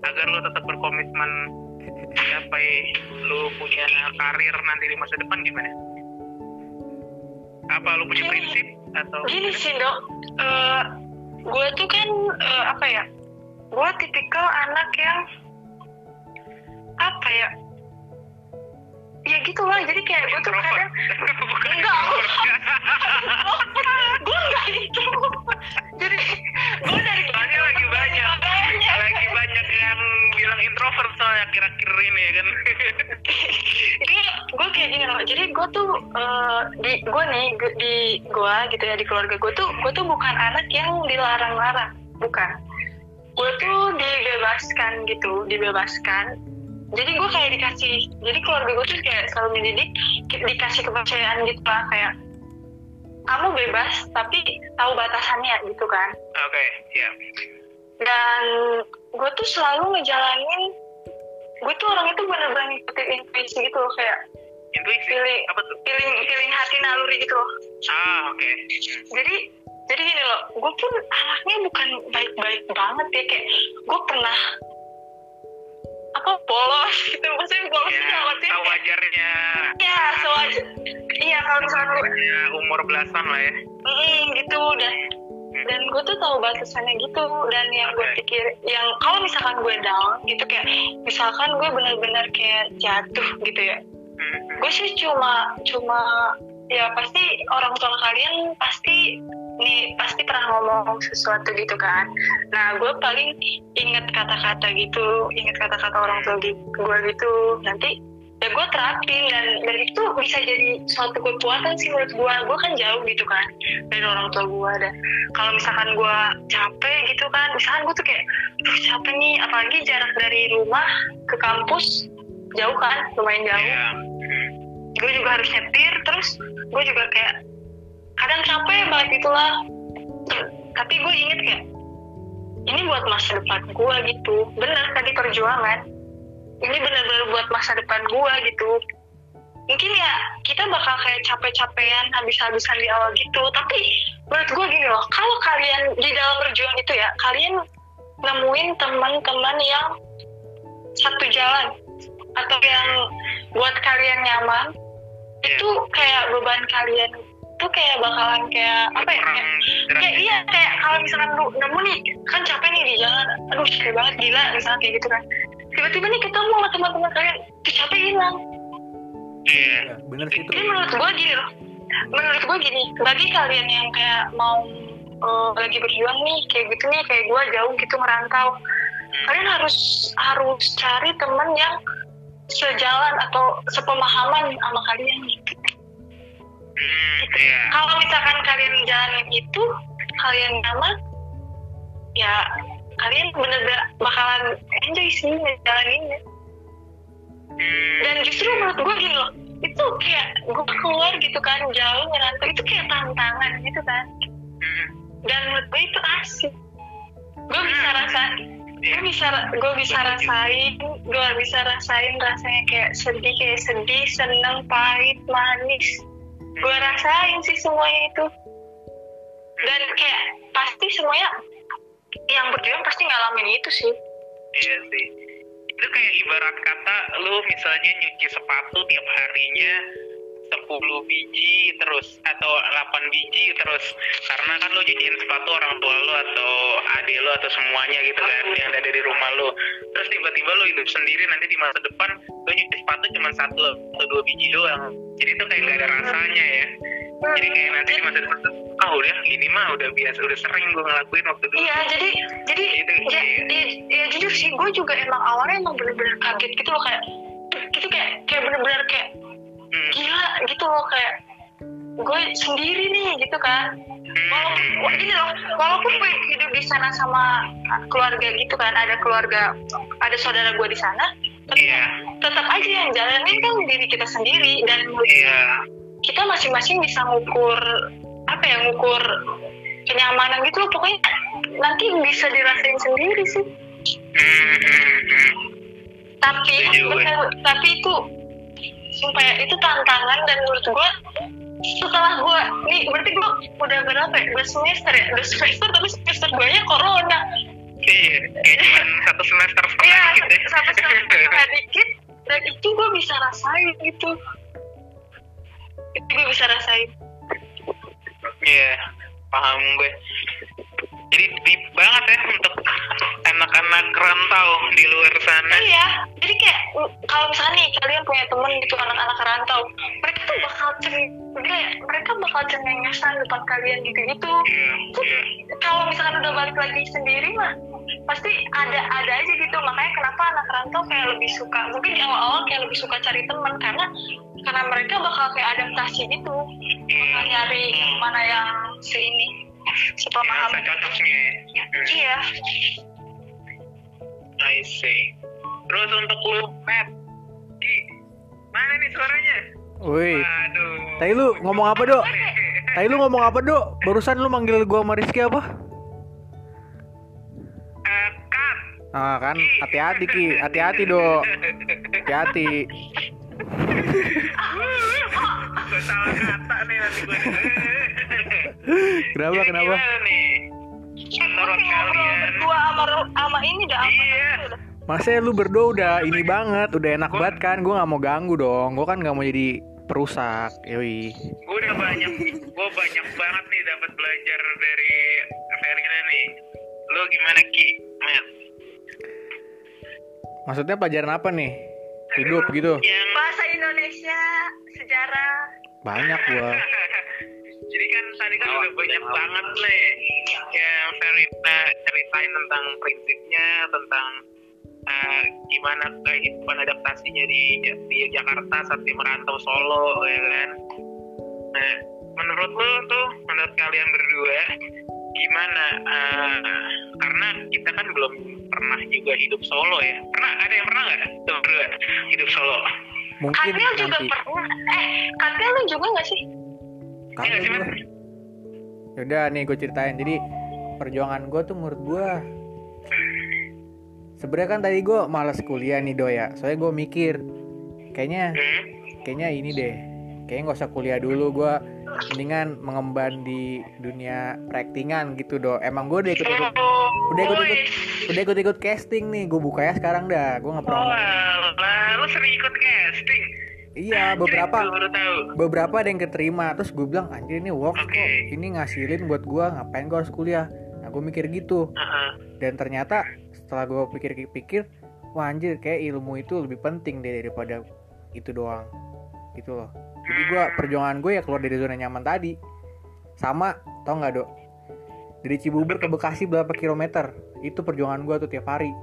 S2: agar lu tetap berkomitmen sampai lu punya karir nanti di masa depan gimana? Apa lu punya
S3: Gini.
S2: prinsip atau
S3: Gini sih dok, Eh, gue tuh kan eh, apa ya? Gue tipikal anak yang apa ya? Ya gitu lah. Jadi kayak gue tuh kadang Enggak. gue nggak itu. Jadi gue dari
S2: Soalnya lagi banyak, lagi banyak yang bilang introvert soalnya kira-kira ini ya kan.
S3: gue kayak gini loh jadi gue tuh eh, di gue nih di gue gitu ya di keluarga gue tuh gue tuh bukan anak yang dilarang-larang bukan gue tuh dibebaskan gitu dibebaskan jadi gue kayak dikasih jadi keluarga gue tuh kayak selalu mendidik dikasih kepercayaan gitu lah kayak kamu bebas tapi tahu batasannya gitu kan
S2: Oke, ya.
S3: Dan gue tuh selalu ngejalanin gue tuh orang itu bener-bener ngikutin intuisi gitu loh kayak
S2: Intuisi
S3: Feeling.
S2: apa tuh?
S3: feeling feeling hati naluri gitu loh
S2: Ah, oke.
S3: jadi jadi gini loh gue pun anaknya bukan baik-baik banget ya kayak gue pernah apa polos gitu maksudnya polos
S2: Ya,
S3: itu dalam artian
S2: tahu
S3: kayak,
S2: wajarnya.
S3: ya sewajar iya kalau misalnya
S2: Ya, umur belasan lah ya.
S3: mm, gitu dan dan gue tuh tahu batasannya gitu dan yang gue pikir yang kalau misalkan gue down gitu kayak misalkan gue benar-benar kayak jatuh gitu ya.
S2: Hmm,
S3: gue sih cuma cuma ya pasti orang tua kalian pasti nih pasti pernah ngomong sesuatu gitu kan. Nah gue paling inget kata-kata gitu inget kata-kata orang tua gue gitu. Nanti ya gue terapin dan dan itu bisa jadi suatu kekuatan sih menurut gue gue kan jauh gitu kan dari orang tua gue dan kalau misalkan gue capek gitu kan misalkan gue tuh kayak Duh, capek nih apalagi jarak dari rumah ke kampus jauh kan lumayan jauh.
S2: Ya.
S3: gue juga harus nyetir terus gue juga kayak kadang capek banget itulah tapi gue inget kayak ini buat masa depan gue gitu. Bener tadi perjuangan ini bener-bener buat masa depan gue gitu. Mungkin ya kita bakal kayak capek-capean habis-habisan di awal gitu. Tapi menurut gue gini loh kalau kalian di dalam berjuang itu ya kalian nemuin teman-teman yang satu jalan atau yang buat kalian nyaman
S2: Iya.
S3: itu kayak beban kalian tuh kayak bakalan kayak apa ya kayak, kayak iya kayak kalau misalkan lu nemu nih kan capek nih di jalan aduh capek banget gila misalnya kayak gitu kan tiba-tiba nih ketemu sama teman-teman kalian capek hilang
S2: Iya.
S1: Ya, bener sih itu.
S3: jadi menurut gue gini loh menurut gue gini bagi kalian yang kayak mau eh, lagi berjuang nih kayak gitu nih kayak gue jauh gitu merantau kalian harus harus cari teman yang sejalan atau sepemahaman sama kalian gitu.
S2: Hmm, Iya.
S3: Kalau misalkan kalian jalanin itu, kalian nyaman, ya kalian bener-bener bakalan enjoy sih ngejalaninnya.
S2: Hmm,
S3: Dan justru menurut gue gini loh, itu kayak gue keluar gitu kan, jauh ngerantau, itu kayak tantangan gitu kan.
S2: hmm.
S3: Dan menurut gue itu asik. Gue bisa rasa,
S2: Iya.
S3: gue bisa gue bisa rasain gue bisa rasain rasanya kayak sedih kayak sedih seneng pahit manis gue rasain sih semuanya itu dan kayak pasti semuanya yang berjuang pasti ngalamin itu sih.
S2: Iya sih. itu kayak ibarat kata lu misalnya nyuci sepatu tiap harinya 10 biji terus atau 8 biji terus. Karena kan lu nyuciin sepatu orang tua lu atau adik lu atau semuanya gitu kan yang ada di rumah lu. Terus tiba-tiba lu hidup sendiri nanti di masa depan lu nyuci sepatu cuma satu atau dua biji doang. Jadi itu kayak gak ada rasanya ya. Jadi kayak nanti di masa depan ah udah gini mah udah biasa udah sering gue ngelakuin waktu dulu.
S3: Iya, jadi jadi
S2: Itu,
S3: ya,
S2: iya.
S3: ya, ya jujur sih, gue juga emang awalnya emang bener-bener kaget gitu loh kayak gitu kayak kayak bener-bener kayak
S2: Hmm.
S3: gila gitu loh kayak gue sendiri nih gitu kan. Walaupun wah, gini loh walaupun gue hidup di sana sama keluarga gitu kan ada keluarga ada saudara gue di sana
S2: Iya,
S3: tetap aja yang jalanin kan diri kita sendiri dan
S2: iya,
S3: kita masing-masing bisa ngukur apa ya ngukur kenyamanan gitu loh. Pokoknya nanti bisa dirasain sendiri sih.
S2: Hmm,
S3: tapi bener, tapi itu sumpah ya itu tantangan dan menurut gue setelah gue nih berarti gue udah berapa ya? Dua semester ya? Dua semester tapi semester gue nya corona.
S2: Iya, kayak cuma satu semester setengah
S3: Iya,
S2: gitu ya.
S3: satu semester dikit dan itu gue bisa rasain gitu. Itu gue bisa rasain
S2: Iya, paham gue. Jadi deep banget ya untuk anak-anak rantau di luar sana.
S3: iya jadi kayak kalau misalnya nih kalian punya temen gitu anak-anak rantau mereka tuh bakal ceng kayak mereka bakal cengengesan depan kalian gitu gitu
S2: Iya, iya.
S3: kalau misalkan udah balik lagi sendiri mah pasti ada ada aja gitu makanya kenapa anak rantau kayak lebih suka mungkin di awal-awal kayak lebih suka cari teman karena karena mereka bakal kayak adaptasi gitu bakal
S2: Hmm.
S3: nyari yang mana yang seini sepemahaman
S2: Yang cocoknya. Hmm.
S3: iya
S2: I see. Terus untuk lu, Matt, Ki, mana nih suaranya?
S1: Woi,
S2: Waduh.
S1: tadi lu ngomong apa dok? Tadi lu ngomong apa dok? Barusan lu manggil gua sama Rizky apa?
S2: Kat.
S1: Ah kan, hati-hati ki, hati-hati dok, hati-hati.
S2: Gue salah kata nih nanti gue.
S1: Kenapa,
S2: Jadi
S1: kenapa?
S2: Nih? Menurut kalian?
S3: berdua sama sama ini dah
S2: Iya.
S1: Masa lu berdua udah ini banget, udah enak banget kan? Gue nggak mau ganggu dong, gue kan nggak mau jadi perusak, yoi.
S2: gue udah banyak gue banyak banget nih dapat belajar dari Verina nih lo gimana ki Matt
S1: Maksudnya pelajaran apa nih? Hidup gitu?
S2: yang
S3: bahasa Indonesia sejarah
S1: Banyak gua.
S2: jadi kan tadi kan
S4: Oh,
S2: udah banyak banget nih yang Verina ceritain tentang prinsipnya tentang eh, gimana kehidupan adaptasinya di di Jakarta saat dia merantau Solo ya kan nah menurut lo tuh menurut kalian berdua gimana eh, karena kita kan belum pernah juga hidup solo ya pernah ada yang pernah nggak berdua hidup solo
S1: Mungkin
S3: Katil juga
S1: nanti.
S3: pernah eh Katil lu juga gak sih
S2: nggak sih, Mas?
S1: gua. Yaudah nih gue ceritain. Jadi perjuangan gue tuh menurut gue sebenarnya kan tadi gue malas kuliah nih do ya. Soalnya gue mikir kayaknya
S2: Hmm?
S1: kayaknya ini deh. Kayaknya nggak usah kuliah dulu gue mendingan mengemban di dunia peraktingan gitu do. Emang gue udah ikut ikut udah ikut ikut udah ikut ikut casting nih. Gue buka ya sekarang dah. Gue nggak
S2: Oh,
S1: pernah.
S2: alah, lu sering ikut casting.
S1: Iya beberapa beberapa ada yang keterima terus gue bilang anjir ini works
S2: Oke.
S1: kok ini ngasilin buat gue ngapain gue harus kuliah nah gue mikir gitu
S2: Heeh.
S1: dan ternyata setelah gue pikir-pikir wah anjir kayak ilmu itu lebih penting deh daripada itu doang gitu loh jadi gue perjuangan gue ya keluar dari zona nyaman tadi. Sama tau nggak dok? Dari Cibubur ke Bekasi berapa kilometer? Itu perjuangan gue tuh tiap hari.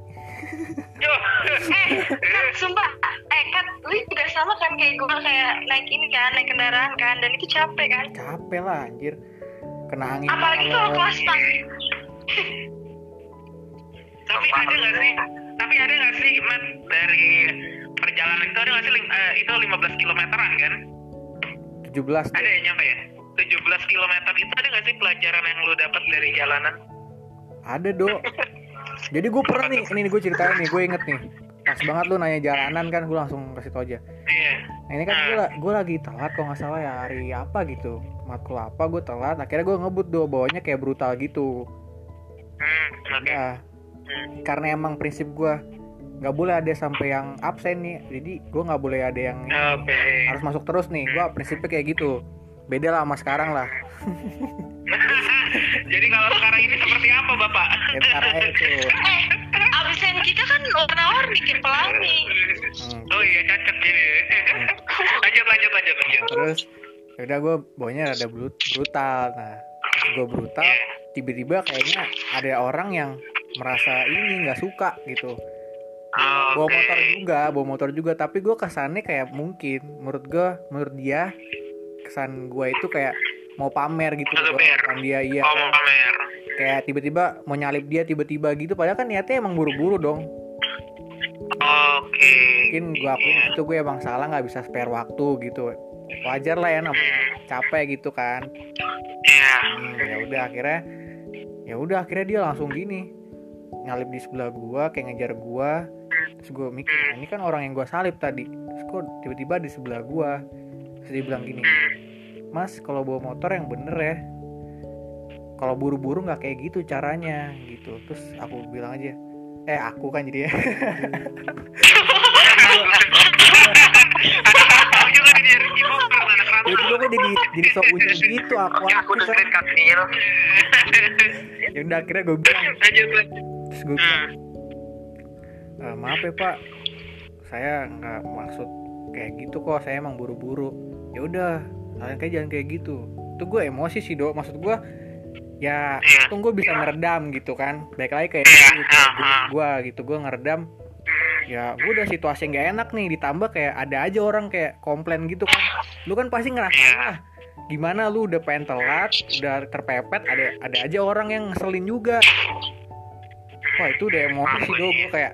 S2: Yo.
S3: eh kan sumpah. Eh kan lu juga sama kan kayak gue kayak naik ini kan naik kendaraan kan dan itu capek kan?
S1: Capek lah anjir. Kena angin
S3: apalagi kalau kelas
S2: tapi ada nggak sih? Tapi ada nggak sih, Matt, dari perjalanan itu ada nggak sih? eh, itu 15 kilometeran kan?
S1: 17
S2: Ada yang nyampe ya? 17 kilometer itu ada nggak sih pelajaran yang lu dapat dari jalanan?
S1: Ada dok. Jadi gue pernah nih, ini gue ceritain nih, gue inget nih. Pas banget lu nanya jalanan kan, gue langsung kasih tau aja.
S2: Iya.
S1: Nah ini kan gue, gue lagi telat kalau nggak salah ya hari apa gitu. Matkul apa gue telat, akhirnya gue ngebut do, bawanya kayak brutal gitu.
S2: Hmm, oke.
S1: Nah,
S2: Hmm.
S1: karena emang prinsip gue, nggak boleh ada sampai yang absen nih jadi gue nggak boleh ada yang
S2: Oke.
S1: harus masuk terus nih gue prinsipnya kayak gitu beda lah sama sekarang lah
S2: Jadi kalau sekarang ini seperti apa bapak?
S1: ya aja tuh
S3: Eh, absen kita kan warna-warni kayak pelangi.
S1: Hmm,
S2: Oh iya cacat gini. lanjut lanjut lanjut lanjut.
S1: terus ya udah gue bawanya rada brut- brutal nah gue brutal
S2: Iya.
S1: tiba-tiba kayaknya ada orang yang merasa ini nggak suka gitu bawa
S2: Oke.
S1: motor juga bawa motor juga. Tapi gue kesannya kayak mungkin menurut gue menurut dia kesan gue itu kayak mau pamer gitu depan dia iya.
S2: Oh mau pamer.
S1: kayak tiba-tiba mau nyalip dia tiba-tiba gitu padahal kan niatnya emang buru-buru dong.
S2: Oke.
S1: mungkin gue akuin itu gue emang salah nggak bisa spare waktu gitu. Wajar lah ya namanya capek gitu kan.
S2: Iya.
S1: Hmm, ya udah akhirnya ya udah akhirnya dia langsung gini. Nyalip di sebelah gua kayak ngejar gua terus gue mikir "Nah, ini kan orang yang gua salip tadi. Terus kok tiba-tiba di sebelah gua terus dia bilang gini mas kalau bawa motor yang bener ya. Kalau buru-buru nggak kayak gitu caranya gitu. Terus aku bilang aja eh aku kan jadi ya. Itu gue jadi jadi sok unyil gitu aku
S4: Ya aku dengerin Kak Nil.
S1: ya. Udah akhirnya gue bilang. Terus gue bilang "Eh, maaf ya pak. Saya nggak maksud kayak gitu kok. Saya emang buru-buru. Ya udah kalian kayak jangan kayak gitu. Itu gue emosi sih dok. Maksud gue ya
S2: Iya.
S1: tunggu gue bisa meredam gitu kan. Baik lagi kayak
S2: Iya,
S1: gitu, gue gitu. Gue ngeredam. Ya gue udah situasi nggak enak nih. Ditambah kayak ada aja orang kayak komplain gitu kan. Lu kan pasti ngerasa
S2: Iya.
S1: "Ah, gimana lu? Udah pengen telat udah terpepet. Ada ada aja orang yang ngeselin juga. Wah itu udah emosi sih gue kayak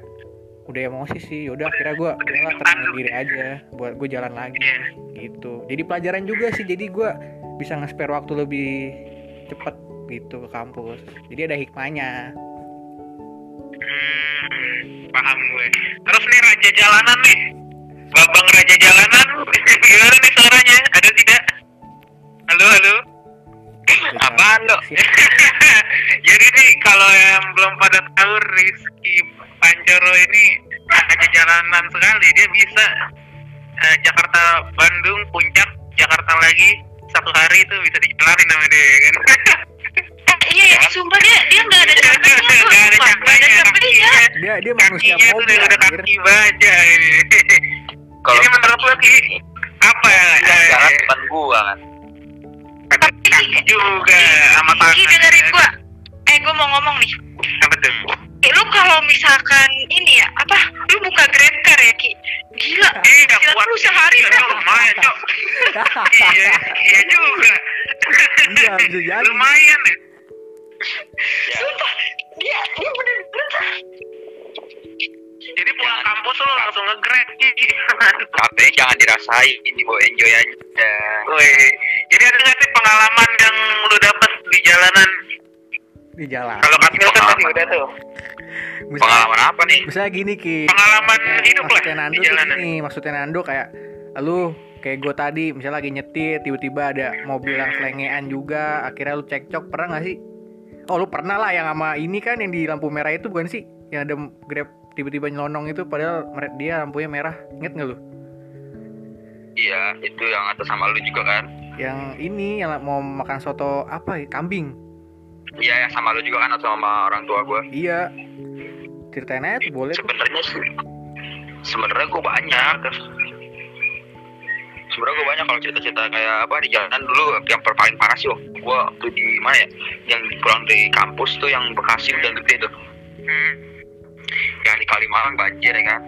S1: udah emosi sih yaudah akhirnya gue udahlah tenang diri aja buat gue jalan lagi
S2: Iya.
S1: gitu jadi pelajaran juga sih jadi gue bisa nge-spare waktu lebih cepet gitu ke kampus jadi ada hikmahnya
S2: Hmm, paham gue. Terus nih raja jalanan nih. Babang raja jalanan. Gimana nih suaranya? Ada tidak? Halo, halo.
S4: Apaan lo?
S2: Jadi nih kalau yang belum pada tahu Rizky Pancoro ini raja jalanan sekali. Dia bisa eh, Jakarta Bandung puncak Jakarta lagi satu hari itu bisa dijalanin sama dia kan.
S3: Eh, iya ya, sumpah dia dia nggak ada capeknya tuh.
S2: Gak ada
S3: sumpah. Nggak ada
S2: capeknya
S1: dia dia manusia
S2: Kakinya tuh udah kaki baja ini.
S4: Kalau
S2: Jadi menurut lo Ki, apa ya?
S4: jalan depan gua kan.
S2: kaki juga sama tangan.
S3: Dengerin gua. Eh, gua mau ngomong nih.
S2: Apa tuh?
S3: Eh, lu kalau misalkan ini ya, apa? Lu buka Grab Car ya, Ki? Gila.
S2: Iya,
S3: Gila,
S2: kuat
S3: lu sehari
S2: Iya,
S3: kan?
S2: lumayan, Cok. iya, iya juga.
S1: Iya, bisa jadi.
S2: Lumayan ya.
S4: Ya.
S3: Sumpah, dia dia bener-bener
S2: Jadi pulang kampus lo langsung nge-grab Ki.
S4: Katanya jangan dirasain, ini mau enjoy aja.
S2: Woi, jadi ada nggak sih pengalaman yang lu dapet di jalanan?
S1: Di jalan
S2: Kalau Kapil kan tadi udah tuh.
S1: Misalnya-
S4: Pengalaman apa nih?
S1: misalnya gini ki
S2: Pengalaman hidup lah
S1: maksudnya Nando
S2: di jalanan.
S1: gini maksudnya Nando kayak lu kayak gue tadi misalnya lagi nyetir tiba-tiba ada mobil yang selengean juga akhirnya lu cekcok pernah nggak sih oh lu pernah lah yang sama ini kan yang di lampu merah itu bukan sih yang ada grab tiba-tiba nyelonong itu padahal dia lampunya merah inget nggak lu
S4: Iya, itu yang atas sama lu juga kan?
S1: yang ini yang mau makan soto apa ya kambing
S4: Iya, yang sama lu juga kan atau sama orang tua gua.
S1: iya ceritain aja tuh boleh tuh
S4: Sebenarnya sih, sebenarnya gua banyak. Sebenarnya gua banyak kalau cerita-cerita kayak apa di jalanan dulu yang paling parah sih waktu gua tuh di mana ya? Yang pulang dari kampus tuh yang Bekasi udah gede tuh.
S2: Hmm,
S4: Yang di Kalimalang banjir ya kan?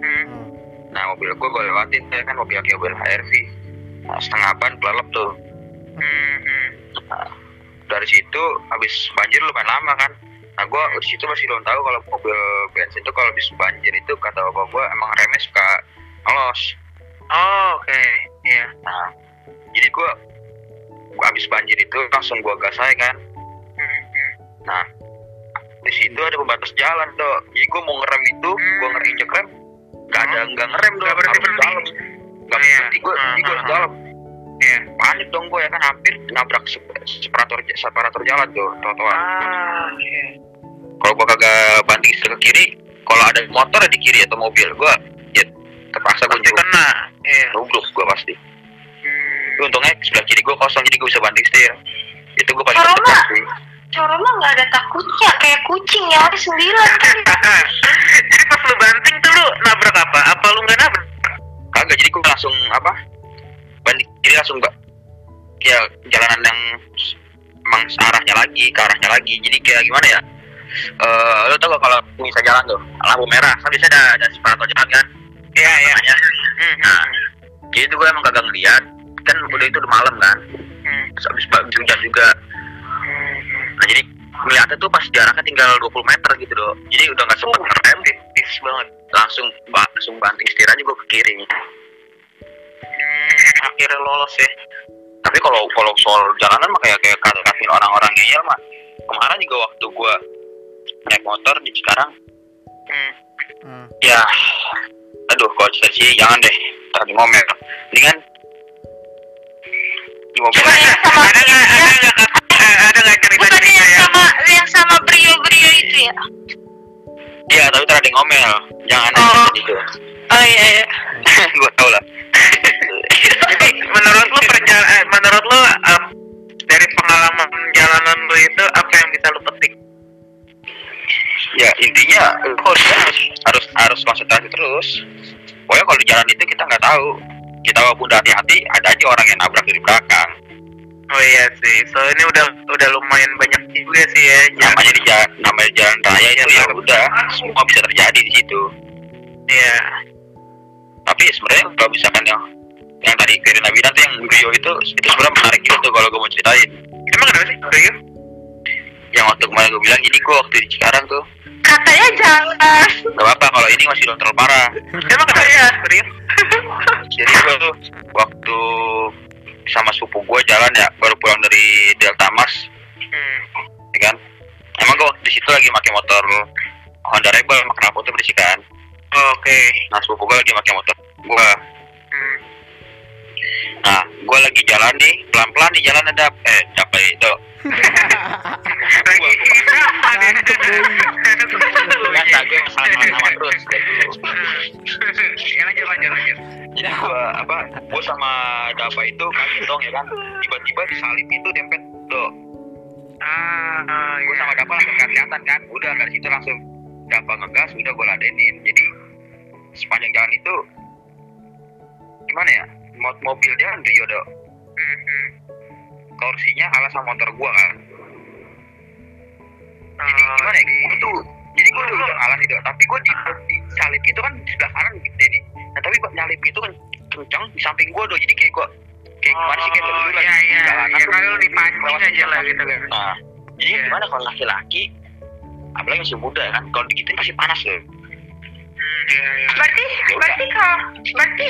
S2: hmm,
S1: Hmm.
S4: Nah mobil gua gua lewatin tuh ya kan mobil kayak mobil HRV. Nah, setengah ban pelelep tuh.
S2: hmm, hmm.
S4: Nah, dari situ habis banjir lumayan lama kan nah gue di situ masih belum tahu kalau mobil bensin tuh kalau habis banjir itu kata bapak gue emang remnya suka ngelos
S2: Oh, oke. Iya.
S4: nah jadi gue gua habis banjir itu langsung gue gas aja kan
S2: Hmm, hmm.
S4: nah di situ ada pembatas jalan tuh jadi gue mau ngerem itu gue ngerinjek rem nggak ada nggak ngerem tuh
S2: Nggak berhenti
S4: harus
S2: berhenti.
S4: nggak
S2: Iya.
S4: berhenti gue gue harus
S2: Iya.
S4: panik dong gue ya kan hampir nabrak sep- separator separator jalan tuh trotoar
S2: Ah, iya.
S4: kalau gua kagak banting ke kiri kalau ada motor di kiri atau mobil gue ya terpaksa gue
S2: pasti kena iya.
S4: Gue pasti.
S2: Hmm.
S4: Tapi untungnya sebelah kiri gue kosong jadi gue bisa banting setir. Itu gue paling
S3: Kalau
S4: terdekat
S3: nggak-
S4: sih.
S3: Coro mah nggak ada takutnya kayak kucing ya ada sembilan kan.
S2: jadi pas lu banting tuh lu nabrak apa? Apa lu nggak nabrak?
S4: Kagak jadi gue langsung apa kiri langsung gak ya jalanan yang emang arahnya lagi ke arahnya lagi. Jadi kayak gimana ya? Eh lo tau gak kalau bisa jalan tuh? Lampu merah kan biasanya ada ada separator jalan kan?
S2: Iya iya. Hmm,
S4: nah jadi itu gue emang kagak ngeliat. Kan udah itu udah malam kan?
S2: Hmm,
S4: terus abis hujan juga.
S2: Hmm.
S4: nah jadi ngeliatnya tuh pas jaraknya tinggal 20 meter gitu doh jadi udah gak sempet
S2: Oh,
S4: ngerem
S2: tipis banget.
S4: Langsung langsung banting setir aja gue ke kiri
S2: hmm, akhirnya lolos ya.
S4: Tapi kalau kalau soal jalanan mah kayak kayak kata orang-orang ngeyel mah. Kemarin juga waktu gua naik motor di Cikarang.
S2: Hmm.
S1: Hmm.
S4: ya aduh kalau cerita sih jangan deh. Tadi ngomel. Mendingan di mobil
S3: Coba yang sama
S2: ada nggak ada nggak eh, ada nggak cerita
S3: Bukan
S2: cerita
S3: yang
S2: yang
S3: sama yang sama brio brio itu ya?
S4: iya tapi tadi ngomel. Jangan
S3: Oh.
S4: gitu.
S3: Oh iya iya.
S4: gua tau lah
S2: jadi menurut lu perjalanan eh, menurut lu eh, dari pengalaman jalanan lu itu apa yang bisa lu petik?
S4: Ya intinya jalan harus harus harus konsentrasi terus. Pokoknya kalau di jalan itu kita nggak tahu. Kita walaupun udah hati-hati ada aja orang yang nabrak dari belakang.
S2: Oh iya sih so ini udah udah lumayan banyak juga sih ya.
S4: Namanya di jalan namanya jalan raya itu ya udah semua bisa terjadi di situ.
S2: Iya
S4: tapi sebenarnya kalau misalkan yang yang tadi Kirina bilang tuh yang Rio itu itu sebenarnya menarik tuh kalau gue mau ceritain.
S2: Emang kenapa sih Rio
S4: yang waktu kemarin gue bilang jadi gue waktu di Cikarang tuh.
S3: Katanya jangan.
S4: gak apa-apa kalau ini masih terlalu parah.
S2: Emang kenapa ya Rio
S4: jadi gue tuh waktu sama sepupu gue jalan ya baru pulang dari Delta Mars.
S2: Hmm.
S4: ya kan? Emang gue waktu di situ lagi pakai motor Honda Rebel sama knalpotnya berisik kan?
S2: Oke.
S4: Nah sepupu gue lagi pakai motor gue
S2: hmm.
S4: nah gue lagi jalan nih pelan-pelan di jalan ada eh apa itu.
S2: Apa
S4: gua gua sama Dava itu dong ya kan? Tiba-tiba di salib itu dempet do
S2: ah
S4: gua
S2: iya.
S4: sama Dava langsung nggak kelihatan kan? Udah dari situ langsung Dava ngegas udah gua ladenin. Jadi sepanjang jalan itu gimana ya? Mo- mobil dia kan Rio do
S2: Hmm, hmm.
S4: kursinya kalah sama motor gua kan? Jadi
S2: Oh,
S4: gimana ya? gua tuh jadi gua tuh udah nih do tapi gua di, di salib itu kan di sebelah kanan gede nih. Nah tapi nyalip itu kan kencang di samping gua do jadi kayak gua kayak gimana sih? Kayak
S2: Oh,
S4: lu lagi
S2: iya,
S4: di
S2: iya. Ya,
S4: tuh
S2: kalau dipancing aja lah gitu kan.
S4: Nah, jadi
S2: Iya.
S4: gimana kalau laki-laki apalagi masih muda ya kan? Kalau digituin pasti panas loh.
S2: Hmm, iya, iya.
S3: Berarti
S4: Ya
S3: berarti kalau berarti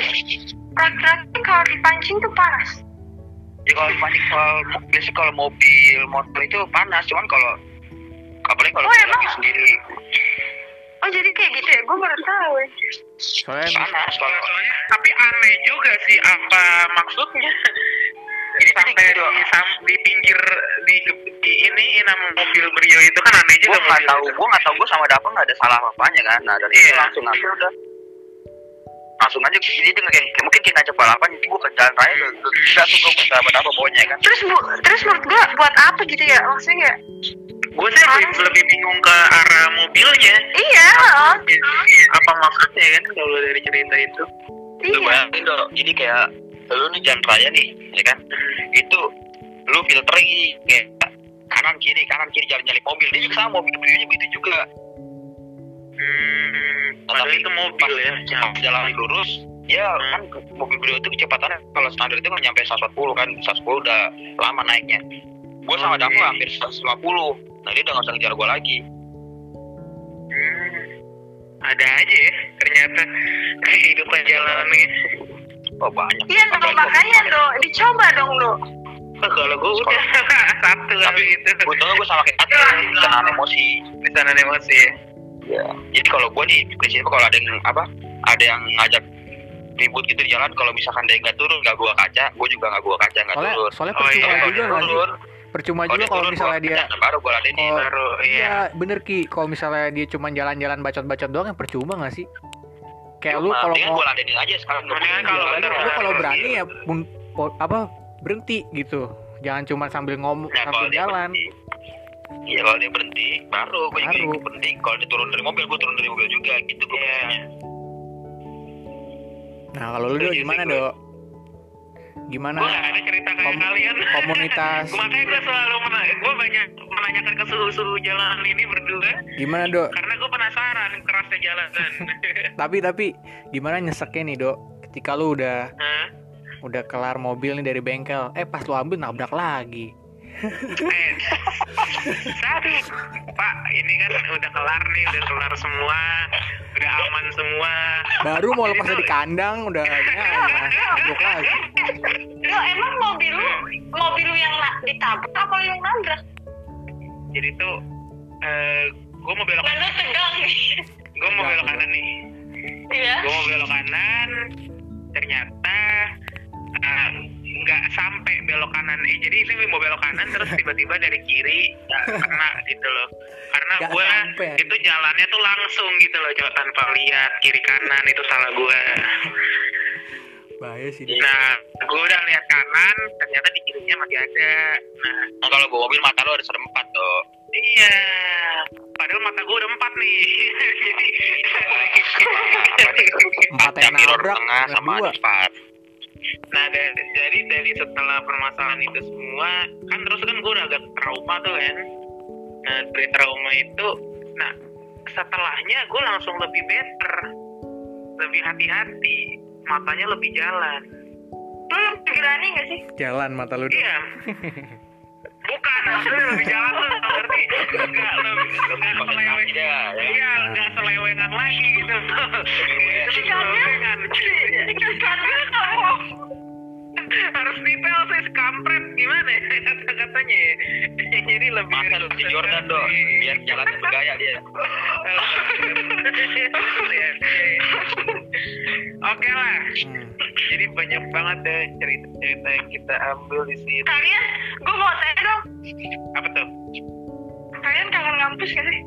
S3: laki-laki kalau dipancing tuh panas.
S4: ya kalau panik kalau biasanya kalau mobil motor itu panas cuman kalau apalagi kalau
S3: Oh,
S4: lagi sendiri
S3: Oh jadi kayak gitu ya? Gue baru tahu.
S1: Soalnya
S4: panas kalau
S2: Soalnya, tapi aneh juga sih apa maksudnya
S4: Jadi
S2: sampai di, sam- di pinggir di, di ini nama mobil Brio itu kan aneh
S4: gue
S2: juga
S4: nggak
S2: mobil
S4: tahu gue nggak tahu gue sama Dapa nggak ada salah apanya kan nah dari itu
S2: Iya.
S4: langsung aja udah langsung aja jadi dia kayak kayak- mungkin kayak ngajak balapan jadi gue ke jalan raya gila tuh gue sama Dapa pokoknya kan
S3: Terus bu, terus menurut gue buat apa gitu ya? Maksudnya ya?
S2: gue sih lebih, lebih bingung ke arah mobilnya
S3: Iya. oh.
S2: apa maksudnya kan kalau dari cerita itu
S4: lu
S3: Iya.
S4: bayangin dong jadi kayak lu nih jalan raya nih ya kan itu lu filtering kayak kanan kiri kanan kiri jalan nyalip mobil dia juga sama mobil Brio begitu juga
S2: hmm, padahal
S4: tapi
S2: itu mobil ya
S4: pas jalan lurus ya kan mobil Brio itu kecepatannya kalau standar itu nggak nyampe 140 kan 110 udah lama naiknya. Gue sama
S2: Oke.
S4: Dapa hampir 150 nah dia udah nggak usah ngejar gue lagi.
S2: Hmm, ada aja ya ternyata kehidupan jalannya.
S4: Oh banyak.
S3: Iya no, makanya do, dicoba dong do.
S2: kalau gue udah. Satu
S4: tapi
S2: kali itu.
S4: untungnya gue sama kayak Tati kenaan emosi.
S2: Di sana emosi ya
S4: Ya. Jadi kalau gue nih prinsipnya kalau ada yang apa, ada yang ngajak ribut gitu di jalan, kalau misalkan dia nggak turun, nggak gua kaca, gue juga nggak gua kaca, nggak
S1: soalnya
S4: turun.
S1: soalnya
S2: Oh, iya,
S1: percuma
S4: Kalau
S1: juga
S4: dia
S1: nggak sih?
S4: turun,
S1: percuma
S4: Kalau
S1: juga kalau misalnya
S4: gua
S1: dia
S4: baru gue ladenin.
S1: Oh,
S2: baru iya
S1: Iya bener Ki Kalau misalnya dia cuma jalan-jalan bacot-bacot doang ya percuma gak sih? Kayak lu
S4: Cuma,
S1: kalau
S4: mendingan
S1: mau
S4: gue ladenin aja sekarang.
S2: Mendingan kalau
S1: Lu kalau berani ya pun po- apa berhenti gitu Jangan cuma sambil ngomong
S4: Nah, kalau
S1: sambil jalan
S4: berhenti, Iya kalau dia berhenti, baru gue juga
S1: Baru.
S4: ikut berhenti. Kalau dia turun dari mobil, gue turun dari mobil juga gitu gue biasanya.
S1: Nah kalau lu
S2: Setuju
S1: gimana
S2: gue.
S1: dok? Gimana
S2: gue gak ada cerita kayak
S1: Kom-
S2: kalian
S1: komunitas
S2: makanya gue selalu menanya gue banyak menanyakan ke suhu-suhu jalanan ini berdua
S1: Gimana dok?
S2: karena gue penasaran kerasnya jalanan
S1: Tapi tapi gimana nyeseknya nih dok? Ketika lu udah
S2: Hah?
S1: udah kelar mobil nih dari bengkel Eh pas lu ambil nabrak lagi
S2: Eh, Aduh, Pak, ini kan udah kelar nih, udah kelar semua, udah aman semua.
S1: Baru mau lepas dari kandang udah ya, ya lagi
S3: Lo emang mobil lu, mobil lu yang ditabrak apa lu yang nabrak?
S2: Jadi tuh, eh gue mau belok,
S3: lu tegang nih.
S2: gue mau belok kanan nih.
S3: Iya.
S2: Gue mau belok kanan, ternyata eh, nggak sampai belok kanan. Eh, jadi ini mau belok kanan terus tiba-tiba dari kiri nggak kena gitu loh. Karena gue itu jalannya tuh langsung gitu loh, coba tanpa lihat kiri kanan itu salah gue.
S1: Bahaya sih Dok.
S2: Nah, gue udah lihat kanan, ternyata di kirinya masih ada. Nah,
S4: Nah, kalau gue mobil mata lo ada serempat tuh.
S2: iya. Padahal mata gue udah empat nih. Jadi,
S1: Empat yang nabrak
S4: tengah sama
S1: dua.
S4: depan.
S2: Nah dari, jadi dari setelah permasalahan itu semua, kan terus kan gue udah agak trauma tuh kan. Nah, dari trauma itu, nah setelahnya gue langsung lebih better, lebih hati-hati, matanya lebih jalan.
S3: Lu lebih berani gak sih?
S1: Jalan mata lu.
S2: Iya. Bukan, maksudnya lebih jalan tuh, ngerti? Enggak lebih, enggak
S4: Pakai
S2: seleweng.
S4: kaki dah, ya.
S2: Iya, enggak selewengan lagi gitu. Selewengan.
S3: Karena kamu
S2: Harus detail sih, kampret gimana ya kata-katanya ya. Jadi lebih...
S4: Masa lu si Jordan dong, biar jalannya bergaya dia.
S2: Iya, iya. Oke lah. Jadi banyak banget deh cerita-cerita yang kita ambil di sini.
S3: kalian, gue mau tanya dong,
S2: Apa tuh?
S3: kalian kangen ngampus gak sih?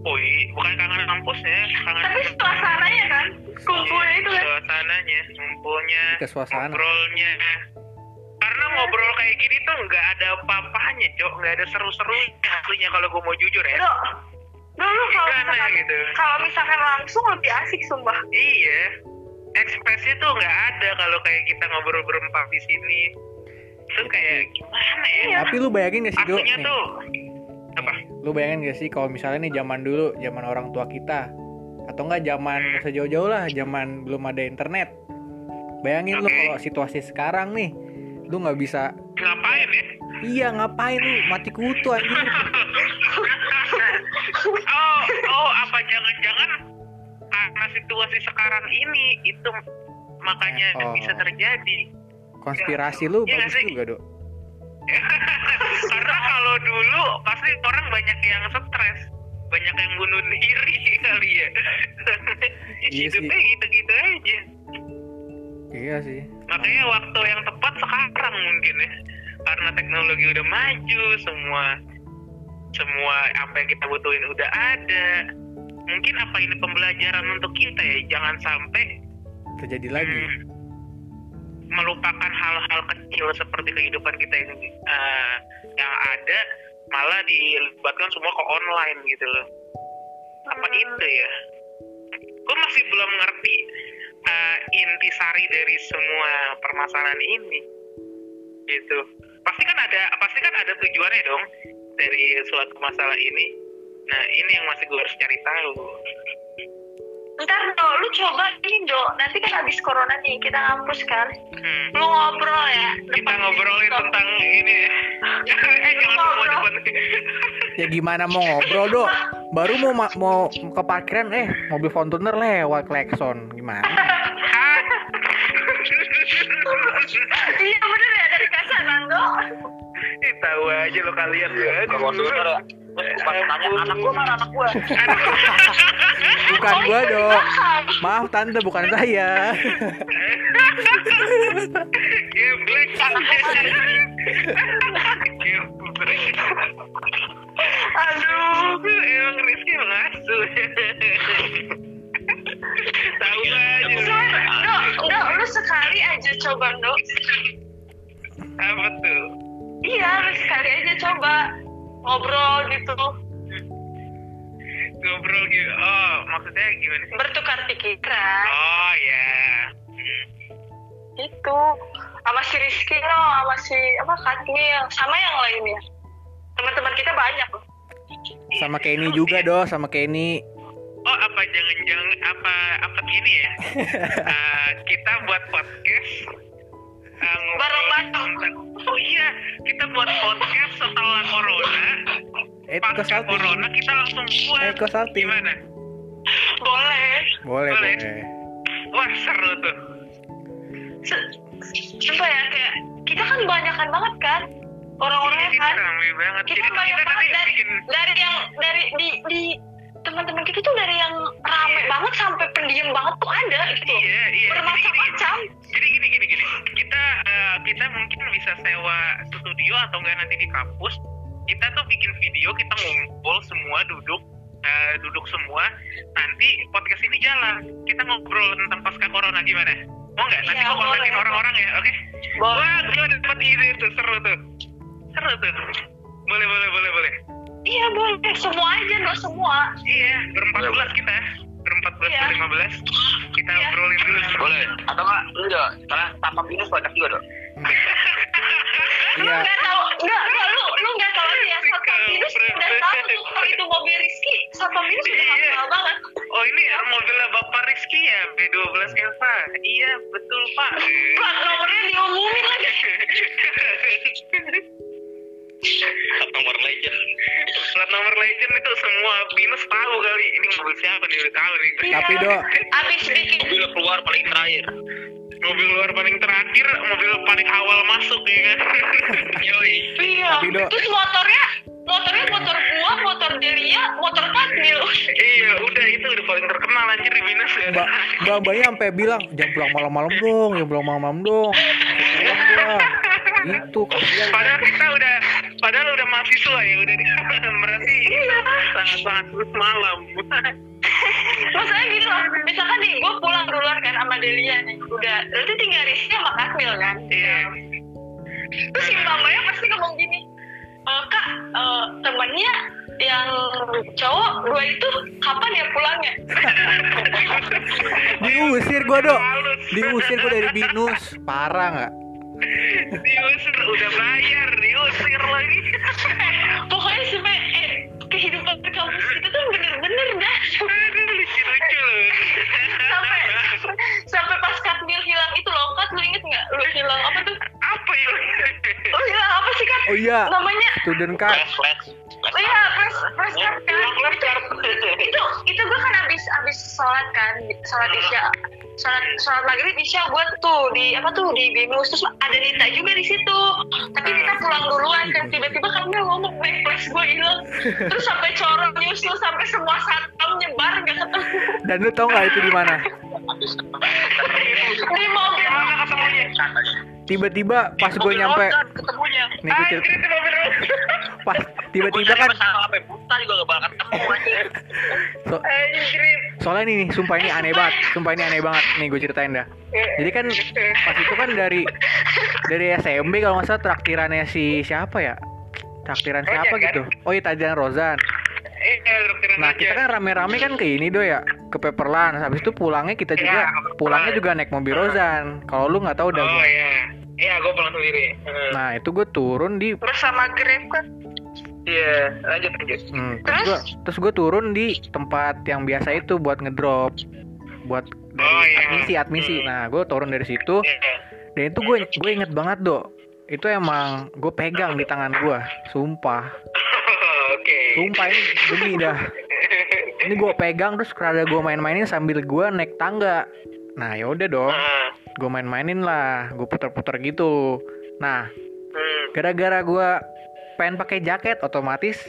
S2: Oh iya, bukan kangen kampus ya, kangen
S3: Tapi suasananya kan, kumpulnya itu kan.
S2: suasananya,
S1: suasana.
S2: ngobrolnya. Karena ngobrol kayak gini tuh nggak ada apa-apanya, Cok. Nggak ada seru-serunya aslinya kalau gue mau jujur ya.
S3: Dok, dulu kalau misalkan,
S2: gitu?
S3: kalau misalkan langsung lebih asik sumpah.
S2: Iya, ekspresi tuh nggak ada kalau kayak kita ngobrol berempat di sini. Itu kayak gimana ya?
S3: Iya.
S1: Tapi lu bayangin gak sih?
S2: Aslinya
S1: Nih,
S2: tuh apa?
S1: lu bayangin gak sih kalau misalnya nih zaman dulu, zaman orang tua kita atau enggak zaman nggak usah jauh-jauh lah, zaman belum ada internet. Bayangin lu
S2: Oke.
S1: kalau situasi sekarang nih, lu nggak bisa
S2: Ngapain ya?
S1: Iya ngapain lu mati kutu anjing
S2: oh, oh, apa jangan-jangan karena situasi sekarang ini itu makanya
S1: Oh.
S2: bisa terjadi.
S1: Konspirasi lu
S2: Iya nggak
S1: bagus
S2: sih?
S1: juga dok
S2: Karena kalau dulu pasti orang banyak yang stres, banyak yang bunuh diri kali ya.
S1: Iya.
S2: Hidupnya gitu-gitu aja.
S1: Iya sih
S2: Makanya waktu yang tepat sekarang mungkin ya. Karena teknologi udah maju, semua semua apa yang kita butuhin udah ada. Mungkin apa ini pembelajaran untuk kita ya, jangan sampai
S1: terjadi lagi
S2: hmm, melupakan hal-hal kecil seperti kehidupan kita ini eh, yang ada malah dilibatkan semua ke online gitu loh. Apa
S3: Hmm.
S2: itu ya? Gue masih belum ngerti eh, intisari dari semua permasalahan ini. Gitu. Pasti kan ada pasti kan ada tujuannya dong dari suatu masalah ini. Nah, ini yang masih gue harus cari tahu.
S3: Ntar do, lu coba ini do, nanti kan habis corona nih, kita ngampus kan.
S2: Hmm.
S3: Lu ngobrol ya.
S2: Kita ngobrolin tentang ini eh, jangan semua
S3: Ngobrol.
S2: depan.
S1: Ya gimana mau ngobrol dok Baru mau ma- mau ke parkiran eh mobil Fortuner lewat klekson Gimana?
S3: Iya bener ya dari kasaran do.
S2: Eh, tahu aja lo kalian ya.
S4: Kalau Iya, pakai iya. tanya anak gua mana anak gua.
S1: Bukan oh, gua dong maaf tante bukan saya.
S2: Geblek. Aduh emang Rizky mengasuh tahu iya,
S3: aja. dok dok lu sekali aja coba dok. Apa tuh? Iya lu sekali aja coba ngobrol gitu.
S2: Ngobrol gitu. Oh maksudnya gimana sih?
S3: Bertukar pikiran.
S2: Oh ya Hmm.
S3: gitu sama si Rizky no. Sama si apa Katmil sama yang lainnya. Teman-teman kita banyak. Loh
S1: Sama Kenny juga doh, sama Kenny.
S2: oh apa jangan-jangan apa apa gini ya? Eh, kita buat podcast eh,
S3: Bareng-bareng.
S2: tentang- oh iya kita buat podcast setelah corona
S1: Eh,
S2: pasca
S1: salting.
S2: corona kita langsung buat
S1: Eko salting.
S2: gimana
S3: boleh
S1: Boleh,
S2: Boleh.
S1: boleh.
S2: wah seru tuh
S3: Se- Sumpah ya kayak kita kan banyakan banget kan orang-orangnya
S2: Iya,
S3: kan
S2: kita banget
S3: banyak
S2: kita
S3: banget dari
S2: bikin
S3: dari yang dari di di teman-teman kita tuh dari yang rame banget sampai pendiam banget tuh ada gitu.
S2: Iya iya.
S3: Bermacam-macam.
S2: jadi gini gini gini. Kita eh, kita mungkin bisa sewa studio atau enggak nanti di kampus. Kita tuh bikin video kita ngumpul semua duduk eh, duduk semua. Nanti podcast ini jalan. Kita ngobrol tentang pasca corona gimana? Mau nggak nanti
S3: Iya,
S2: gua kontakin orang-orang ya oke?
S3: Boleh.
S2: wah gua dapat ide tuh seru tuh. Seru tuh. Boleh boleh boleh boleh
S3: iya boleh. Semua aja no semua.
S2: Iya berempat belas kita berempat belas
S3: Iya.
S2: berlima belas. Kita
S3: Iya.
S2: obrolin dulu.
S4: Boleh. Atau enggak udah karena tanpa minus banyak juga dong.
S3: Lu
S1: Iya.
S3: nggak tahu nggak nggak lu lu nggak tahu ya satpam minus udah tahu tuh kalau itu mobil Rizky satpam minus udah
S2: Iya.
S3: hafal banget.
S2: Oh ini ya mobilnya Bapak Rizky ya B12 Eva. Iya betul Pak.
S3: plat nomornya diumumin lagi
S4: Plat nomor legend
S2: Plat nomor legend itu semua binus tahu kali. Ini mobil siapa nih udah tahu nih.
S1: Tapi do,
S3: abis bikin
S4: mobil keluar paling terakhir
S2: Mobil luar paling terakhir, mobil paling awal masuk ya kan. Yoi.
S3: iya
S1: Tapi,
S3: terus motornya motornya motor gua motor Delia motor Fadil
S2: iya udah itu udah paling terkenal anjir di binus ya.
S1: mbak mbak mbaknya sampai bilang jangan pulang malam-malam dong, jangan pulang malam-malam dong. Pulang. Itu kasihan.
S2: Padahal kita udah, padahal udah mahasiswa ya udah berarti sangat-sangat malam.
S3: masalahnya gini loh misalkan nih gua pulang duluan kan sama Delia nih udah nanti tinggal Rizky sama Kasmil kan
S2: Iya.
S3: terus si mbak-mbaknya pasti ngomong gini "E, kak eh, temennya yang cowok dua itu kapan ya pulangnya
S1: Diusir gua do, diusir gua dari binus, parah nggak?
S2: Diusir udah bayar diusir lagi.
S3: Pokoknya sampai eh, kehidupan di kampus kita tuh bener-bener dah.
S2: Aduh lucu lucu. Loh
S3: sampai sampai pas Katmil hilang itu loh. Kat lu inget nggak? Lu hilang apa tuh?
S2: Apa ya?
S3: Lu hilang apa sih Kat?
S1: Oh iya,
S3: namanya
S1: student card.
S4: flash flash
S3: oh iya press card kan?
S2: Ulang card.
S3: itu itu gue kan abis abis sholat kan? Sholat isya. Sholat sholat maghrib isya gue tuh di apa tuh di binus terus ada Nita juga di situ. Tapi Nita pulang duluan kan? Tiba-tiba kami ngomong necklace gue hilang. Terus sampai corong nyusul sampai semua satpam nyebar nggak ketemu.
S1: Dan lu tau nggak itu di mana?
S3: di mobil
S1: Tiba-tiba pas gue nyampe,
S4: ketemunya
S1: nih gue cerita, pas tiba-tiba kan,
S4: anjir
S1: so-
S2: anjir
S1: soalnya nih, nih, sumpah ini aneh banget, sumpah ini aneh banget, nih gue ceritain dah. Jadi kan pas itu kan dari dari SMB kalau nggak salah traktirannya si siapa ya? Traktiran siapa
S2: kan?
S1: gitu? Oh iya Tajan Rozan.
S2: Eh dokteran
S1: Nah
S2: aja
S1: kita kan rame-rame kan ke ini do ya ke Pepperland. Habis itu pulangnya kita juga
S2: Iya, ke
S1: pulangnya
S2: Pepperland.
S1: juga naik mobil Rozan. Kalau lu nggak tahu udah.
S2: oh
S1: gua.
S2: iya iya gue pulang sendiri.
S1: Nah itu gue turun di
S3: bersama Grab kan
S2: iya lanjut lanjut
S1: Hmm, terus gue terus gue turun di tempat yang biasa itu buat ngedrop buat dari
S2: Oh, iya.
S1: admisi admisi
S2: Hmm.
S1: nah gue turun dari situ
S2: Iya.
S1: dan itu gue gue inget banget do itu emang gue pegang di tangan gue sumpah
S2: oke.
S1: Sumpah ini demi dah. Ini gue pegang terus kerada gue main-mainin sambil gue naik tangga. Nah ya udah dong.
S2: Ah,
S1: gue main-mainin lah. Gue puter-puter gitu. Nah
S2: hmm.
S1: gara-gara gue pengen pakai jaket otomatis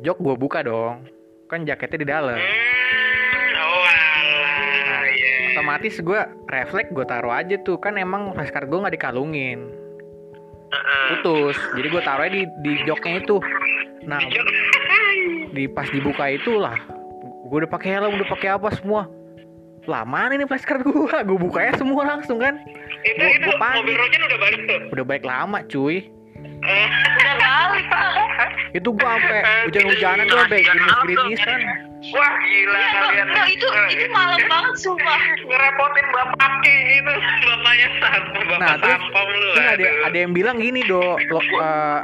S1: jok gue buka dong. Kan jaketnya di dalam.
S2: Hmm, oh alah, iya.
S1: otomatis gue refleks gue taruh aja tuh. Kan emang flashcard gue nggak dikalungin.
S2: Heeh.
S1: putus. Jadi gue taruhnya di di joknya itu nah di pas dibuka itu lah gue udah pakai helm udah pakai apa semua. Lama nih flashcard gue gue bukanya semua langsung kan.
S2: Itu
S1: Gua-
S2: itu
S1: gua
S2: mobil Rojan udah balik tuh?
S1: Udah baik lama cuy.
S2: Eh,
S3: udah balik
S1: itu gua sampai hujan-hujanan tuh sampai gerimis-gerimisan
S2: Wah gila
S3: Iya, no,
S2: kalian.
S3: no, itu itu malam banget sumpah.
S2: ngerepotin bapaknya itu bapaknya sampah bapak
S1: nah terus,
S2: lu
S1: terus ada
S2: aduh.
S1: ada yang bilang gini do lo, eh,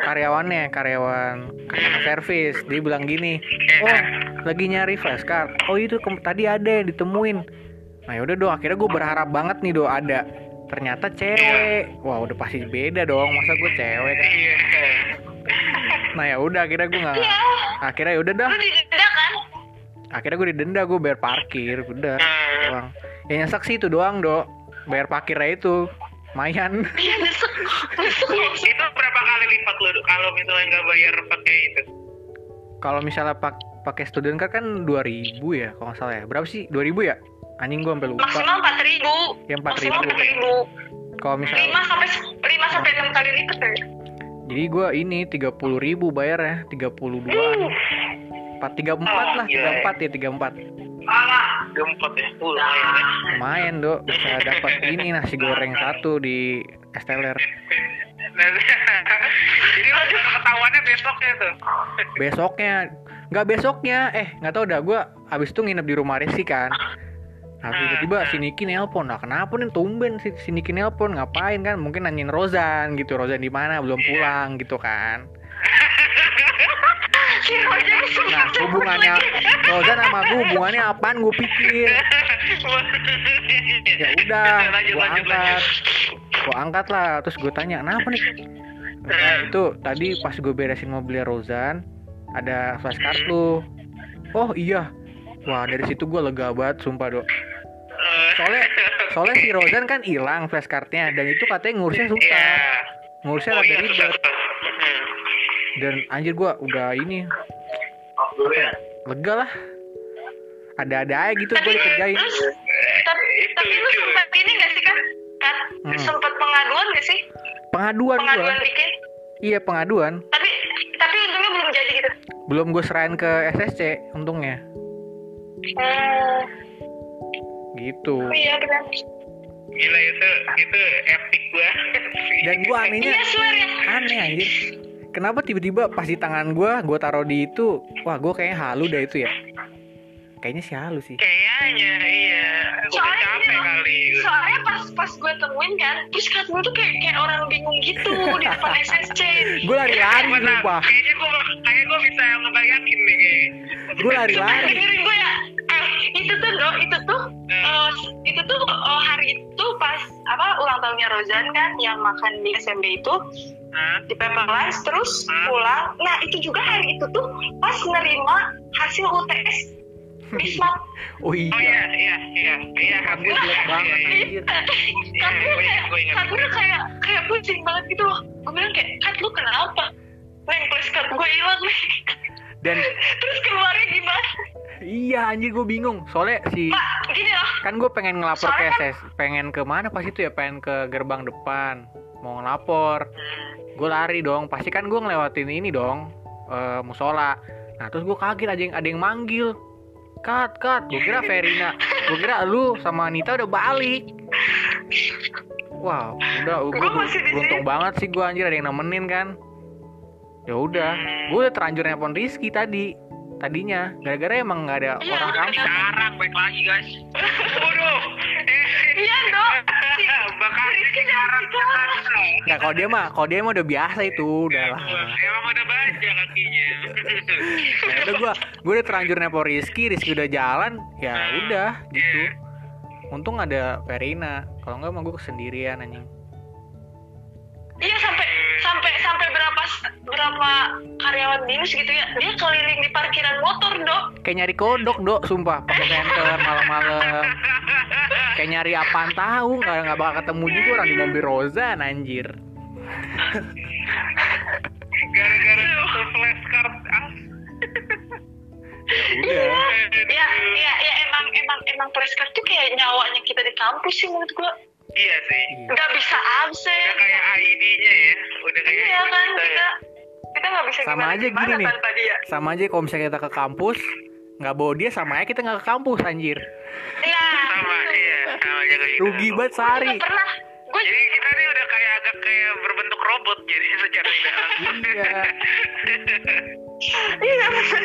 S1: karyawannya karyawan customer service dia bilang gini oh lagi nyari flashcard oh itu ke- tadi ada yang ditemuin. Nah yaudah do akhirnya gue berharap banget nih do ada. Ternyata cewek. Wah udah pasti beda dong masa gue cewek kan?
S2: Iya
S1: nah ya udah akhirnya gue nggak
S3: Iya.
S1: akhirnya ya udah dah
S3: Lu didenda kan?
S1: akhirnya gue didenda gue bayar parkir udah doang ya nyesek sih itu doang do bayar parkirnya itu lumayan
S3: Iya nyesek.
S2: Itu berapa kali lipat lu kalau misalnya nggak bayar pakai itu
S1: kalau misalnya pak pakai student card kan 2000 ya kalau nggak salah ya berapa sih 2000 ya anjing gue sampai lupa
S3: Maksimal empat ribu.
S1: Ya, 4.000.
S3: Maksimal empat ribu.
S1: kalau misalnya
S3: Lima sampai lima sampai enam kali lipat ya.
S1: Jadi gue ini 30.000 ribu bayar ya 32an empat tiga empat lah tiga empat ya tiga empat.
S2: Alah, gempot ya. Lumayan ya.
S1: lumayan do bisa dapat ini nasi goreng satu di esteller
S2: Jadi lo juga ketahuannya besoknya tuh.
S1: besoknya. Nggak besoknya. Eh nggak tahu dah. Gue abis itu nginep di rumah Resi kan nah tiba-tiba si Niki nelpon nah kenapa nih tumben si, si Niki nelpon? Ngapain kan? Mungkin nanyain Rozan gitu Rozan di mana? Belum pulang gitu kan. Nah hubungannya Rozan sama gue hubungannya apaan? Gue pikir. Ya udah gue angkat. gue angkat lah terus gue tanya kenapa nih? Nah, itu tadi pas gue beresin mobilnya Rozan ada flashcard lu oh iya. Wah dari situ gue lega banget sumpah dok soalnya soalnya si Rozan kan hilang flashcardnya dan itu katanya ngurusnya
S2: Iya.
S1: susah ngurusnya
S2: Oh
S1: rada
S2: iya,
S1: ribet.
S2: Hmm.
S1: dan anjir gue udah ini ya, lega lah ada-ada aja gitu gue dikerjain
S3: Terus, tapi,
S2: Itu
S3: tapi lu sempat ini gak sih kan? Kat,
S1: Hmm.
S3: sempat pengaduan gak sih?
S1: pengaduan
S3: Pengaduan dikit.
S1: iya pengaduan
S3: Tapi tapi untungnya belum jadi gitu.
S1: belum gue serahin ke SSC untungnya
S3: Hmm,
S1: gitu
S3: oh iya benar.
S2: Gila itu itu epic banget sih.
S1: dan gue anehnya
S3: Iya ya.
S1: aneh anjir kenapa tiba-tiba pas di tangan gue gue taruh di itu wah gue kayaknya halu dah itu ya kayaknya sih halu sih
S2: Kayaknya iya.
S3: Soalnya
S2: capek
S3: gini loh,
S2: kali.
S3: Soalnya pas pas gue temuin kan, terus kat gue tuh kayak kayak orang bingung gitu di depan SSC.
S1: gue lari-lari sumpah
S2: Kayaknya gue kayak gue bisa ngebayangin nih kayaknya.
S1: gue lari-lari
S3: Dengerin gue ya. Eh, itu tuh do, itu tuh eh, itu tuh eh, hari itu pas apa ulang tahunnya Rozan kan yang makan di SMB itu di Pepper Lunch terus pulang. Nah itu juga hari itu tuh pas nerima hasil UTS Bisma.
S1: oh iya
S2: Oh iya iya iya iya.
S1: Kan gue jelek banget anjir
S3: Kan gue
S2: gue
S3: kayak, kan gue kayak kayak pusing banget gitu loh. Gue bilang kayak, Kat lu kenapa? Neng, flashcard gue hilang nih.
S1: dan
S3: Terus keluarnya gimana?
S1: iya anjir gue bingung soalnya si
S3: Pak, gini loh.
S1: kan gue pengen ngelapor ke
S3: Soalnya kan-
S1: SS pengen ke mana pas itu ya pengen ke gerbang depan mau ngelapor gue lari dong pasti kan gue ngelewatin ini dong eh, musola nah terus gue kaget ada yang ada yang manggil kat kat gue kira Verina. Gue kira lu sama Anita udah balik. Wow udah gue beruntung banget sih gue anjir ada yang nemenin kan? Ya udah gue udah terlanjur nelpon Rizky tadi tadinya. Gara-gara emang nggak ada
S3: Iya,
S1: orang kampus
S4: Sekarang baik lagi guys.
S2: Waduh.
S3: Dong.
S2: Bakal
S3: Rizky jangan
S1: Nggak kalau dia mah kalau dia mah udah biasa itu udah lah.
S2: Emang udah baca kakinya.
S1: Nah, itu gue gue udah terlanjur nelpon Rizky Rizky udah jalan ya udah gitu. untung ada Verina. Kalau nggak mah gue kesendirian anjing
S3: Iya sampai sampai sampai berapa berapa karyawan dinas gitu ya. Dia keliling di parkiran motor dok.
S1: Kayak nyari kodok dok. Sumpah pakai senter malam-malam. Kayak nyari apaan tahu nggak nggak bakal ketemu juga orang di mobil Rozan anjir.
S2: Gara-gara flashcard ah.
S1: udah
S3: ya ya ya emang emang emang flashcard tuh kayak nyawanya kita di kampus sih menurut gua
S2: Iya sih.
S3: nggak bisa absen
S2: Udah kayak ID-nya ya. Udah kayak
S3: iya kan
S2: kita ya.
S3: kita nggak bisa
S1: Sama
S3: gimana
S1: aja gini nih.
S3: tanpa dia
S1: sama aja kalau misalnya kita ke kampus nggak bawa dia sama aja kita nggak ke kampus anjir
S3: nah
S2: Sama iya, sama aja kayak gitu.
S1: rugi banget sehari
S3: pernah gue
S2: Jadi kita nih udah kayak agak kayak berbentuk robot jadi
S1: pacar nih.
S2: Iya.
S3: Iya bener.